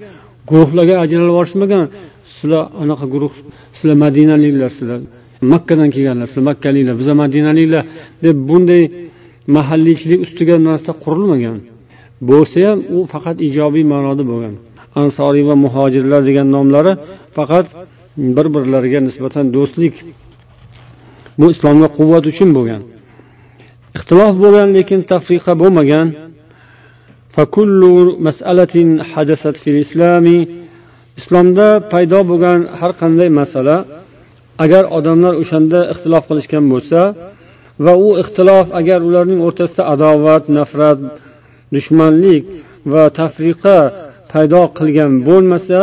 guruhlarga ajralib yuborishmagan. Sizlar anaqa guruh sizlar madinaliklar sizlar makkadan kelganlar sizlar makkaliklar biza madinaliklar deb bunday mahalliychilik ustiga narsa qurilmagan. Bo'lsa ham u faqat ijobiy ma'noda bo'lgan. Ansoriy va muhojirlar degan nomlari faqat bir birlariga nisbatan do'stlik bu islomga quvvat uchun bo'lgan. Ixtilof bo'lgan lekin tafriqa bo'lmagan. Islomda paydo bo'lgan har qanday masala agar odamlar o'shanda ixtilof qilishgan bo'lsa va u ixtilof agar ularning o'rtasida adovat nafrat dushmanlik va tafriqa paydo qilgan bo'lmasa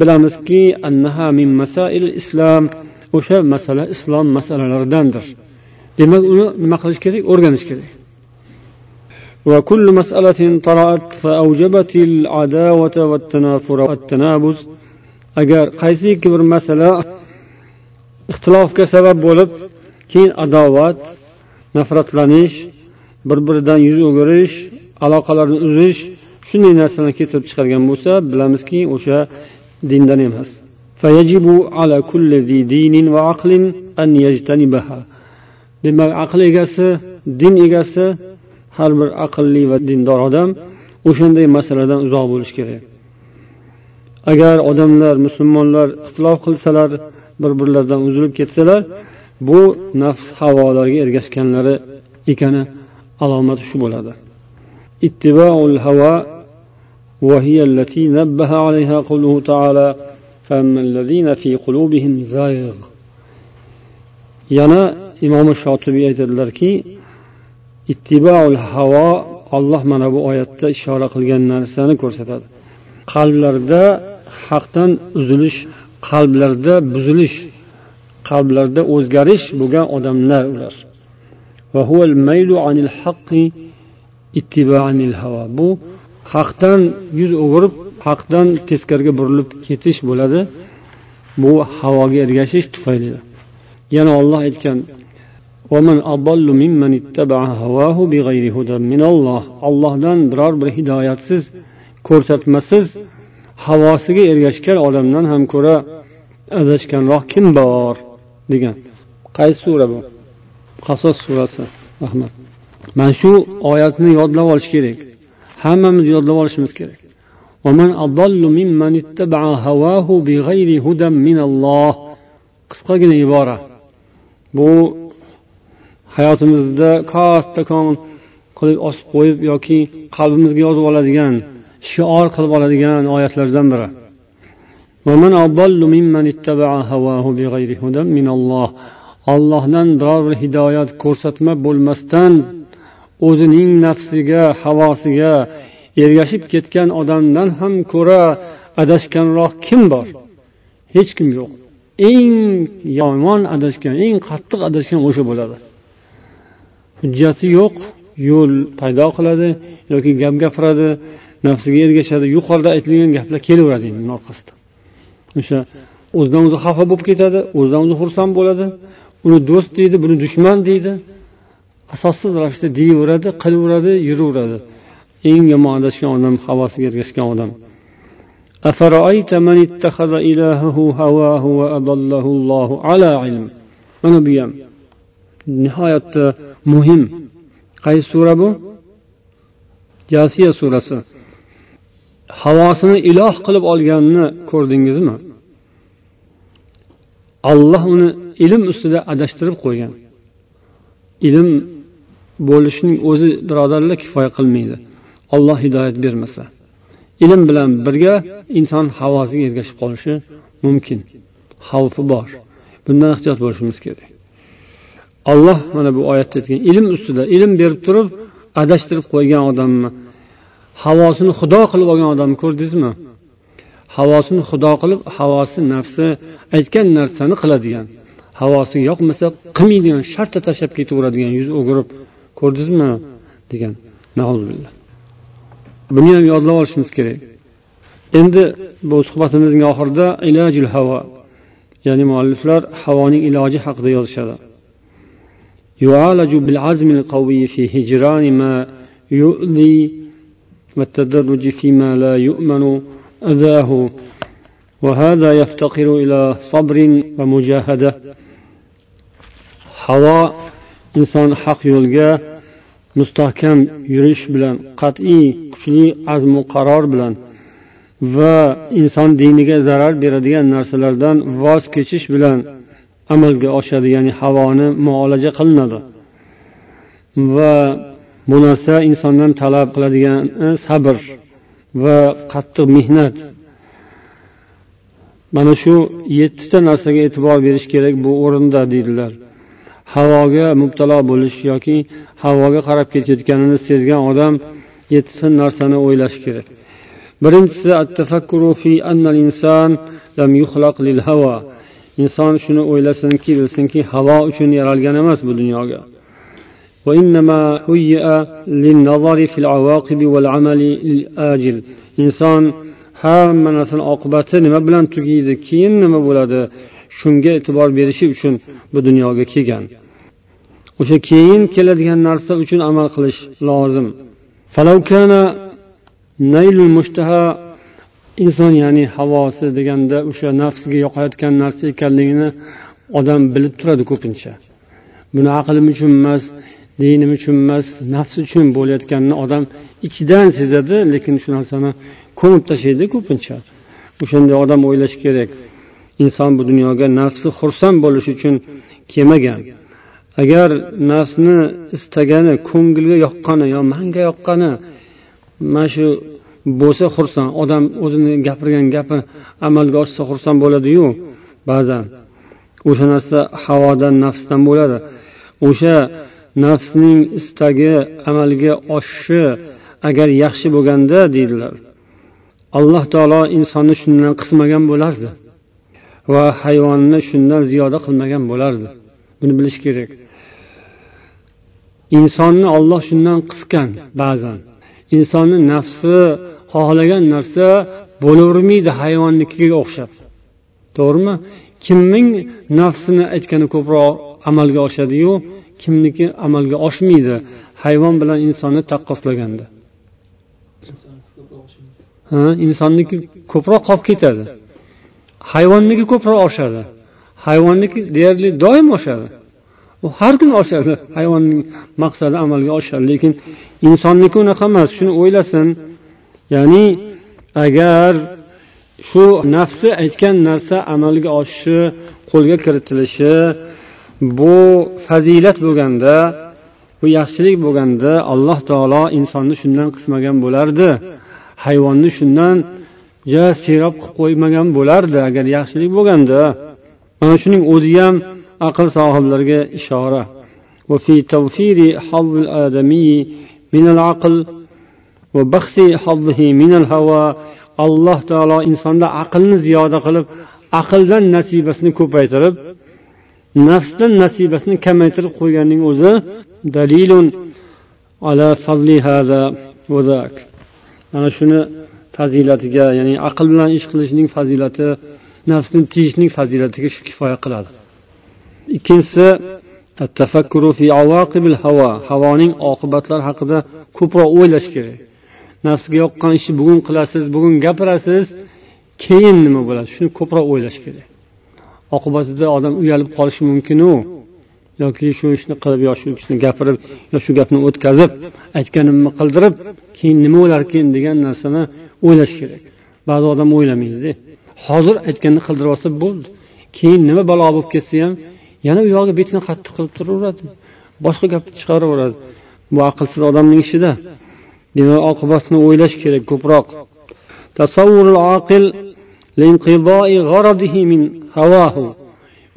bilamizki annaha min masail islom o'sha masala islom masalalaridandir demak uni nima qilish kerak o'rganish kerak وكل مسألة طرأت فأوجبت العداوة والتنافر والتنابز agar qaysiki bir masala ixtilofga sabab bo'lib keyin adovat nafratlanish bir biridan yuz o'girish aloqalarni uzish shunday narsalarni keltirib chiqargan bo'lsa bilamizki o'sha dindan emas demak aql egasi din egasi har bir aqlli va dindor odam o'shanday masaladan uzoq bo'lishi kerak agar odamlar musulmonlar ixtilof qilsalar bir birlaridan uzilib ketsalar bu nafs havolariga ergashganlari ekani alomati shu bo'ladi ittibaul havo وهي التي نبه عليها قوله تعالى فأما الذين في قلوبهم زائغ yana imom shotibiy aytadilarki ittibaul havo olloh mana bu oyatda ishora qilgan narsani ko'rsatadi. Qalblarda haqdan uzilish qalblarda buzilish qalblarda o'zgarish bo'lgan odamlar ular. Bu haqdan yuz o'girib haqdan teskariga burilib ketish bo'ladi. Bu havoga ergashish tufayli. Yana olloh aytgan ollohdan biror bir hidoyatsiz ko'rsatmasiz havosiga ergashgan odamdan ham ko'ra adashganroq kim bor? degan. Qaysi sura bu? Qasos surasi rahmat mana shu oyatni yodlab olish kerak. Hammamiz yodlab olishimiz kerak. qisqagina ibora bu hayotimizda kattakon qilib osib qo'yib yoki qalbimizga yozib oladigan shior qilib oladigan oyatlardan biri. Ollohdan biror bir hidoyat ko'rsatma bo'lmasdan o'zining nafsiga havosiga ergashib ketgan odamdan ham ko'ra adashganroq kim bor? Hech kim yo'q. Eng yomon adashgan eng qattiq adashgan o'sha bo'ladi. Hujjati yo'q yo'l paydo qiladi yoki gap gapiradi nafsiga ergashadi. Yuqorida aytilgan gaplar kelaveradi endi uni orqasidan o'sha o'zidan o'zi xafa bo'lib ketadi o'zidan o'zi xursand bo'ladi. Uni do'st deydi buni dushman deydi. Asossiz ravishda deyaveradi qilaveradi yuraveradi. Eng yomon adashgan odam havosiga ergashgan odam. Mana bu ham. Nihoyatda muhim. Qaysi sura bu? Jasiya surasi. Havosini iloh qilib olganini ko'rdingizmi? Alloh uni ilm ustida adashtirib qo'ygan. Ilm bo'lishning o'zi birodarlar kifoya qilmaydi. Olloh hidoyat bermasa. Ilm bilan birga inson havosiga ergashib qolishi mumkin. Xavfi bor. Bundan ehtiyot bo'lishimiz kerak. Olloh mana bu oyatda aytgan ilm ustida ilm berib turib adashtirib qo'ygan odamni havosini xudo qilib olgan odamni ko'rdingizmi? Havosini xudo qilib havosi nafsi aytgan narsani qiladigan havosiga yoqmasa qilmaydigan shartta tashlab ketaveradigan yuz o'girib ko'rdingizmi? degan. Buni ham yodlab olishimiz kerak. Endi bu suhbatimizning oxirida ilojul havo ya'ni mualliflar havoning iloji haqida yozishadi. يعالج بالعزم القوي في هجران ما يؤذي والتدرج فيما لا يؤمن أذاه وهذا يفتقر إلى صبر ومجاهدة havo inson haq yo'lga mustahkam yurish bilan qat'iy kuchli azmu qaror bilan va inson diniga zarar beradigan narsalardan voz kechish bilan amalga oshadi ya'ni havoni muolaja qilinadi. Va bu narsa insondan talab qiladigan e, sabr va qattiq mehnat. Mana shu yettita narsaga e'tibor berish kerak bu o'rinda deydilar. Havoga mubtalo bo'lish yoki havoga qarab ketayotganini sezgan odam yettita narsani o'ylashi kerak. Birinchisi inson shuni o'ylasinki bilsinki havo uchun yaralgan emas bu dunyoga. Inson hamma narsani oqibati nima bilan tugaydi keyin nima bo'ladi shunga e'tibor berishi uchun bu dunyoga kelgan. O'sha keyin keladigan narsa uchun amal qilish lozim. Inson ya'ni havosi deganda o'sha nafsiga yoqayotgan narsa ekanligini odam bilib turadi ko'pincha. Buni aqlim uchun emas dinim uchun emas nafs uchun bo'layotganini odam ichidan sezadi lekin shu narsani ko'mib tashlaydi ko'pincha. O'shanday odam o'ylashi kerak. Inson bu dunyoga nafsi xursand bo'lish uchun kelmagan agar nafsni istagani ko'ngilga yoqqani yo manga yoqqani mana shu bo'lsa xursand. Odam o'zini gapirgan gapi amalga oshsa xursand bo'ladiyu ba'zan. O'sha narsa havodan nafsdan bo'ladi. O'sha nafsning istagi amalga oshishi agar yaxshi bo'lganda deydilar. Alloh taolo insonni shundan qismagan bo'lardi va hayvonni shundan ziyoda qilmagan bo'lardi. Buni bilish kerak. Insonni olloh shundan qisgan ba'zan. Insonni nafsi xohlagan narsa bo'lavermaydi hayvonnikiga o'xshab? To'g'rimi? Kimning nafsini aytgani ko'proq amalga oshadiyu kimniki amalga oshmaydi. Hayvon bilan insonni taqqoslaganda. Ha insonniki ko'proq qolib ketadi. Hayvonniki ko'proq oshadi. Hayvonniki deyarli doim oshadi. U har kuni oshadi. Hayvonning maqsadi amalga oshadi. Lekin insonniki unaqa emas. Shuni o'ylasin. Ya'ni agar shu nafsi aytgan narsa amalga oshishi qo'lga kiritilishi bu fazilat bo'lganda bu yaxshilik bo'lganda alloh taolo insonni shundan qismagan bo'lardi. Hayvonni shundan ja serob qilib qo'ymagan bo'lardi. Agar yaxshilik bo'lganda mana shuning o'zi ham aql sohiblariga ishora وفي توفير حظ الآدمي من العقل وبخس حظه من الهوى alloh taolo insonda aqlni ziyoda qilib aqldan nasibasini ko'paytirib nafsdan nasibasini kamaytirib qo'yganning o'zi dalilun ala fazli hada mana shuni fazilatiga ya'ni aql bilan ish qilishning fazilati nafsni tiyishning fazilatiga shu kifoya qiladi Ikkinchisi havoning oqibatlari haqida ko'proq o'ylash kerak. Nafsga yoqqan ishni bugun qilasiz bugun gapirasiz keyin nima bo'ladi? Shuni ko'proq o'ylash kerak. Oqibatida odam uyalib qolishi mumkinu yoki shu ishni qilib yo shu ishni gapirib yo shu gapni o'tkazib aytganimni qildirib keyin nima bo'larkin degan narsani o'ylash kerak. Ba'zi odam o'ylamaydi hozir aytganini qildirib olsa bo'ldi keyin nima balo bo'lib ketsa ham yana u yog'iga betini qattiq qilib turaveradi. Boshqa gapni chiqaraveradi. Bu aqlsiz odamning ishida. Demak oqibatni o'ylash kerak ko'proq.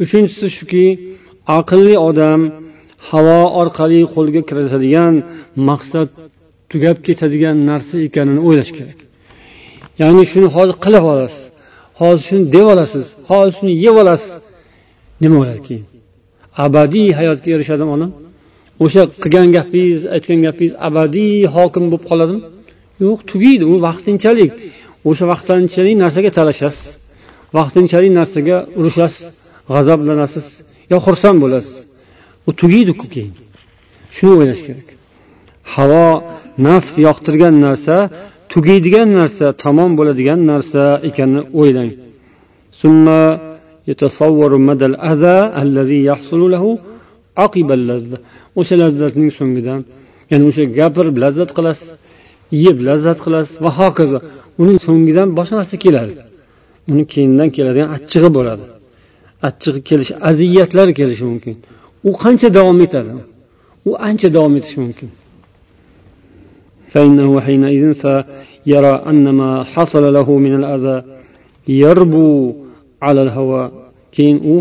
Uchinchisi shuki aqlli odam havo orqali qo'lga kiritadigan maqsad tugab ketadigan narsa ekanini o'ylash kerak. Ya'ni shuni hozir qilib olasiz hozir shuni deb olasiz hozir shuni yeb olasiz. Nima bo'ladi keyin? Abadiy hayotga erishadimi odam o'sha qilgan gapingiz aytgan gapingiz abadiy hokim bo'lib qoladimi? Yo'q tugaydi u vaqtinchalik. O'sha vaqtinchalik narsaga talashasiz. Vaqtinchalik narsaga urushasiz g'azablanasiz yo xursand bo'lasiz. U tugaydiku keyin. Shuni o'ylash kerak. Havo nafs yoqtirgan narsa tugaydigan narsa tamom bo'ladigan narsa ekanini o'ylang. o'sha lazzatning so'ngidan ya'ni o'sha gapirib lazzat qilasiz yeb lazzat qilasiz va hokazo uning so'ngidan boshqa narsa keladi uni keyindan keladigan achchig'i bo'ladi achchig'i kelishi aziyatlar kelishi mumkin u qancha davom etadi u ancha davom etishi mumkin فإنه حينئذ سيرى أن ما حصل له من الأذى يربو alal havo keyin u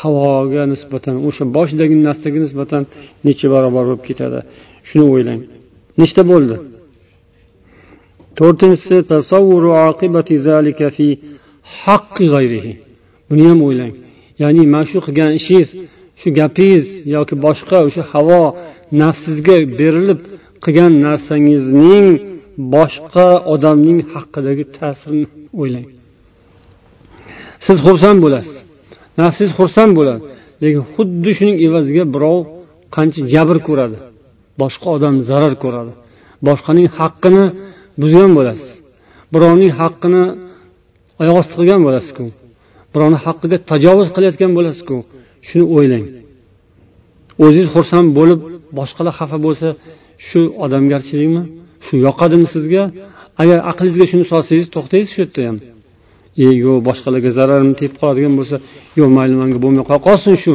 havoga nisbatan o'sha boshidagi narsaga nisbatan necha barobar bo'lib ketadi. Shuni o'ylang. Nechta bo'ldi? To'rtinchisi oqibati fi haqqi g'ayrihi. Buni ham o'ylang. Ya'ni mana shu qilgan ishingiz shu gapingiz yoki boshqa o'sha havo nafsizga berilib qilgan narsangizning boshqa odamning haqqidagi ta'sirini o'ylang. Siz xursand bo'lasiz. Nafsingiz xursand bo'ladi lekin xuddi shuning evaziga birov qancha jabr ko'radi. Boshqa odam zarar ko'radi. Boshqaning haqqini buzgan bo'lasiz. Birovning haqqini oyoq osti qilgan bo'lasizku. Birovni haqqiga tajovuz qilayotgan bo'lasizku. Shuni o'ylang. O'zingiz xursand bo'lib boshqalar xafa bo'lsa shu odamgarchilikmi? Shu yoqadimi sizga? Agar aqlingizga shuni solsangiz to'xtaysiz shu yerda ham. E yo'q boshqalarga zararim tegib qoladigan bo'lsa yo'q mayli manga bo'lmay qo'ya qolsin shu.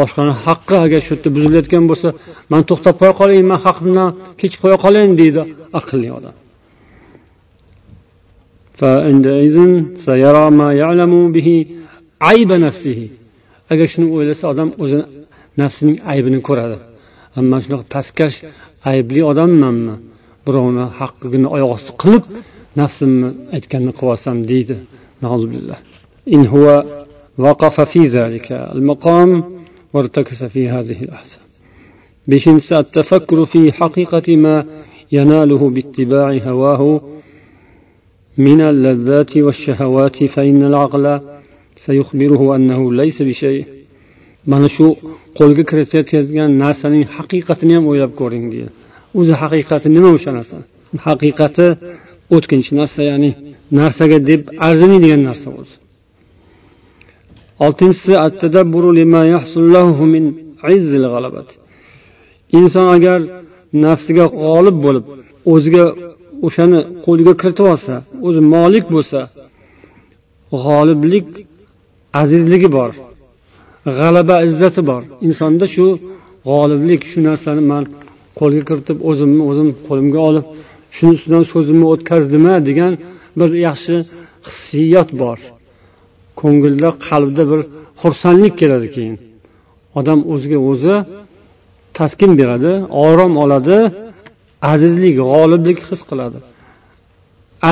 Boshqani haqqi agar shu yerda buzilayotgan bo'lsa man to'xtab qo'ya qolayin man haqimdan kechib qo'ya qolayin deydi aqlli odam. Agar shuni o'ylasa odam o'zini nafsining aybini ko'radi. Man shunaqa pastkash aybli odammanmi? Birovni haqqini oyoq osti qilib nafsimni aytganini qilyapsam deydi إن هو وقف في ذلك المقام وارتكس في هذه الأحسان بشنس التفكر في حقيقة ما يناله باتباع هواه من اللذات والشهوات فإن العقل سيخبره أنه ليس بشيء mana shu qo'lga kiritayotgan narsaning haqiqatini ham o'ylab ko'ring deydi o'zi haqiqati nima o'sha narsa haqiqati o'tkinchi narsa ya'ni narsaga deb arzimaydigan narsa o'zi oltinchisi inson agar nafsiga g'olib bo'lib o'ziga o'shani qo'liga kiritib olsa o'zi molik bo'lsa g'oliblik azizligi bor g'alaba izzati bor. Insonda shu g'oliblik shu narsani man qo'lga kiritib o'zimni o'zim qo'limga olib shuni ustidan so'zimni o'tkazdima degan bir yaxshi hissiyot bor. Ko'ngilda qalbda bir xursandlik keladi keyin. Odam o'ziga o'zi taskin beradi orom oladi azizlik g'oliblik his qiladi.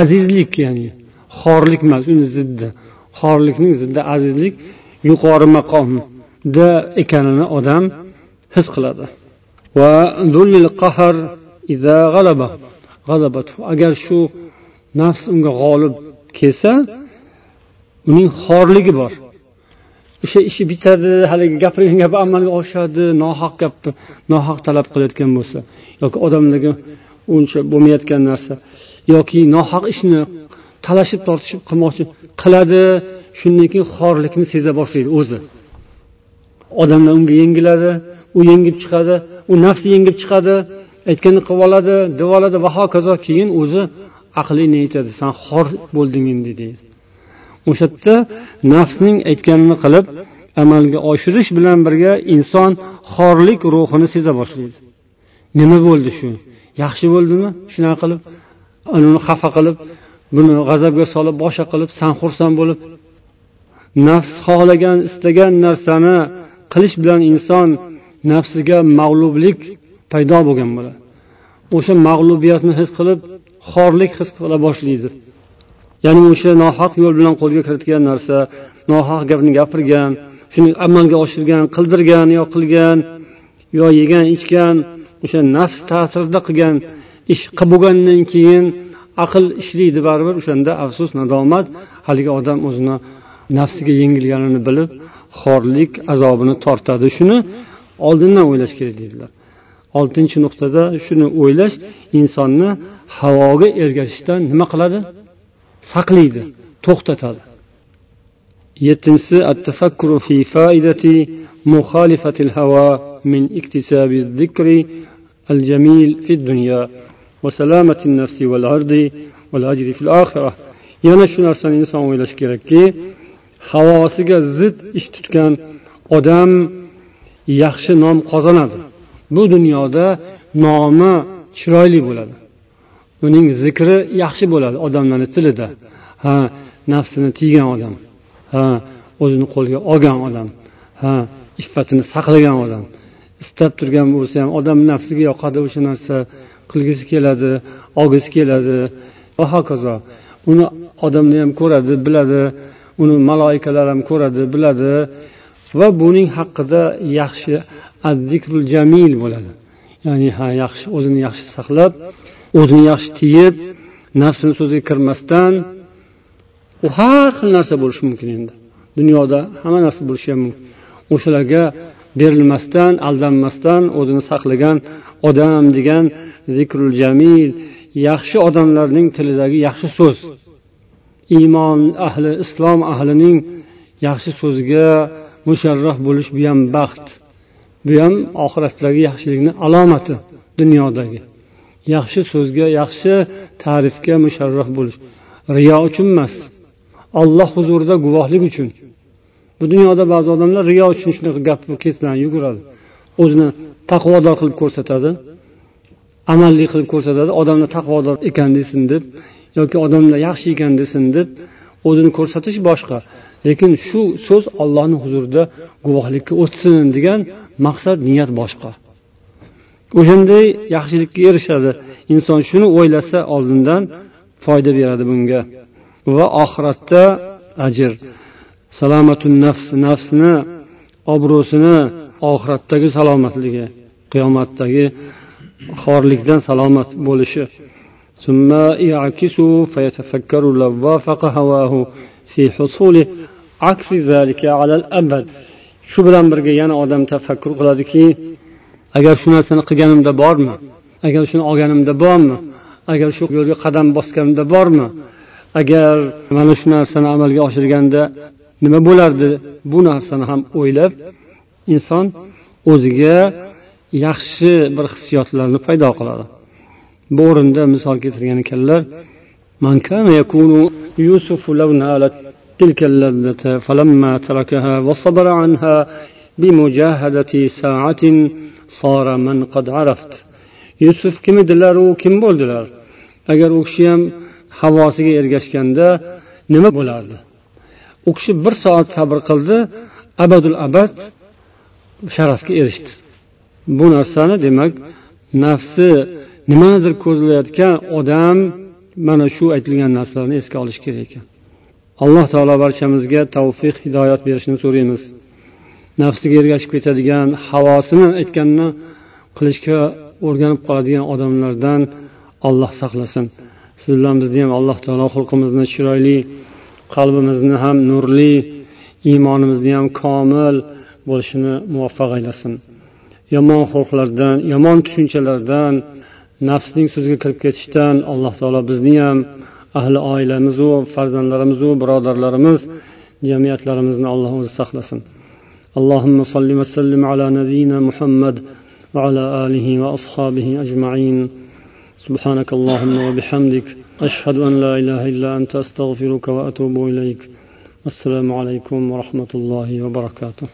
Azizlik ya'ni xorlik emas uni ziddi. Xorlikning ziddi azizlik yuqori maqomda ekanini odam his qiladi. Va agar shu nafs unga g'olib kelsa uning xorligi bor. O'sha ishi bitadi haligi gapirgan gapi amalga oshadi nohaq gapni nohaq talab qilayotgan bo'lsa. Yoki odamlarga uncha bo'lmayotgan narsa. Yoki nohaq ishni talashib tortishib qilmoqchi qiladi shundan keyin xorlikni seza boshlaydi o'zi. Odamlar unga yengiladi u yengib chiqadi u nafsi yengib chiqadi. Aytganini qilib oladi deb oladi. Va hokazo keyin o'zi aqli aytadi san xor bo'lding endi deydi. O'sha yerda nafsning aytganini qilib amalga oshirish bilan birga inson xorlik ruhini seza boshlaydi. Nima bo'ldi shu? Yaxshi bo'ldimi? Shunaqa qilib uni xafa qilib buni g'azabga solib boshqa qilib san xursand bo'lib nafs xohlagan istagan narsani qilish bilan inson nafsiga mag'lublik paydo bo'lgan bo'ladi o'sha mag'lubiyatni his qilib xorlik his qila boshlaydi. Ya'ni o'sha nohaq yo'l bilan qo'lga kiritgan narsa nohaq gapni gapirgan shuni amalga oshirgan qildirgan yo qilgan yo yegan ichgan o'sha nafs ta'sirida qilgan ish qilib bo'lgandan keyin aql ishlaydi baribir o'shanda afsus nadomat haligi odam o'zini nafsiga yengilganini bilib xorlik azobini tortadi. Shuni oldindan o'ylash kerak deydilar. oltinchi nuqtada shuni o'ylash insonni havoga ergashishdan nima qiladi saqlaydi to'xtatadi yettinchisi التفكر في فائدة مخالفة الهوى من اكتساب الذكر الجميل في الدنيا وسلامة النفس والعرض والأجر في الآخرة yana shu narsani inson o'ylashi kerakki havosiga zid ish tutgan odam yaxshi nom qozonadi Bu dunyoda nomi chiroyli bo'ladi. Uning zikri yaxshi bo'ladi odamlarni tilida. Ha nafsini tiygan odam. Ha o'zini qo'lga olgan odam. Ha iffatini saqlagan odam. Istab turgan bo'lsa ham odam nafsiga yoqadi o'sha narsa. Qilgisi keladi olgisi keladi. Va hokazo. Uni odamlar ham ko'radi biladi. Uni maloikalar ham ko'radi biladi. Va buning haqida yaxshi azzikrul jamil bo'ladi. Ya'ni ha yaxshi o'zini yaxshi saqlab o'zini yaxshi tiyib nafsini so'ziga kirmasdan u har xil narsa bo'lishi mumkin endi. Dunyoda hamma narsa bo'lishi ham mumkin. O'shalarga berilmasdan aldanmasdan o'zini saqlagan odam degan zikrul jamil yaxshi odamlarning tilidagi yaxshi so'z. Iymon ahli islom ahlining yaxshi so'ziga musharraf bo'lish bu ham baxt. Bu ham oxiratdagi yaxshilikni alomati dunyodagi. Yaxshi so'zga yaxshi ta'rifga musharraf bo'lish. Riyo uchun emas. Olloh huzurida guvohlik uchun. Bu dunyoda ba'zi odamlar riyo uchun shunaqa gap kesdan yuguradi. O'zini taqvodor qilib ko'rsatadi amalli qilib ko'rsatadi. Odamlar taqvodor ekan desin deb yoki odamlar yaxshi ekan desin deb o'zini ko'rsatish boshqa. Lekin shu so'z ollohni huzurida guvohlikka o'tsin degan maqsad niyat boshqa o'shanday yaxshilikka erishadi inson shuni o'ylasa oldindan foyda beradi bunga va oxiratda ajr salomatun nafs nafsni obro'sini oxiratdagi salomatligi qiyomatdagi xorlikdan salomat bo'lishi ثم يعكس فيتفكر لو وافق هواه في حصول عكس ذلك على الأبد shu bilan birga yana odam tafakkur qiladiki agar shu narsani qilganimda bormi? Agar shuni olganimda bormi? Agar shu yo'lga qadam bosganimda bormi? Agar mana shu narsani amalga oshirganda nima bo'lardi? Bu narsani ham o'ylab inson o'ziga yaxshi bir hissiyotlarni paydo qiladi. Bu o'rinda misol keltirgan ekanlar تلك اللذة فلما تركها وصبر عنها بمجاهدة ساعة صار من قد عرفت yusuf kim edilar u kim bo'ldilar agar u kishi ham havosiga ergashganda nima bo'lardi u kishi bir soat sabr qildi abadul abad sharafga erishdi bu narsani demak nafsi nimanidir ko'zlayotgan odam mana shu aytilgan narsalarni esga olishi kerak ekan alloh taolo barchamizga tavfiq hidoyat berishini so'raymiz. Nafsiga ergashib ketadigan havosini aytganini qilishga o'rganib qoladigan odamlardan olloh saqlasin. Siz bilan bizni ham alloh taolo xulqimizni chiroyli qalbimizni ham nurli iymonimizni ham komil bo'lishini muvaffaq aylasin. Yomon xulqlardan yomon tushunchalardan nafsning so'ziga kirib ketishdan alloh taolo bizni ham ahli oilamizu farzandlarimizu birodarlarimiz jamiyatlarimizni alloh o'zi saqlasin. اللهم صل وسلم على نبينا محمد وعلى آله وأصحابه أجمعين سبحانك اللهم وبحمدك أشهد أن لا إله إلا أنت أستغفرك وأتوب إليك السلام عليكم ورحمة الله وبركاته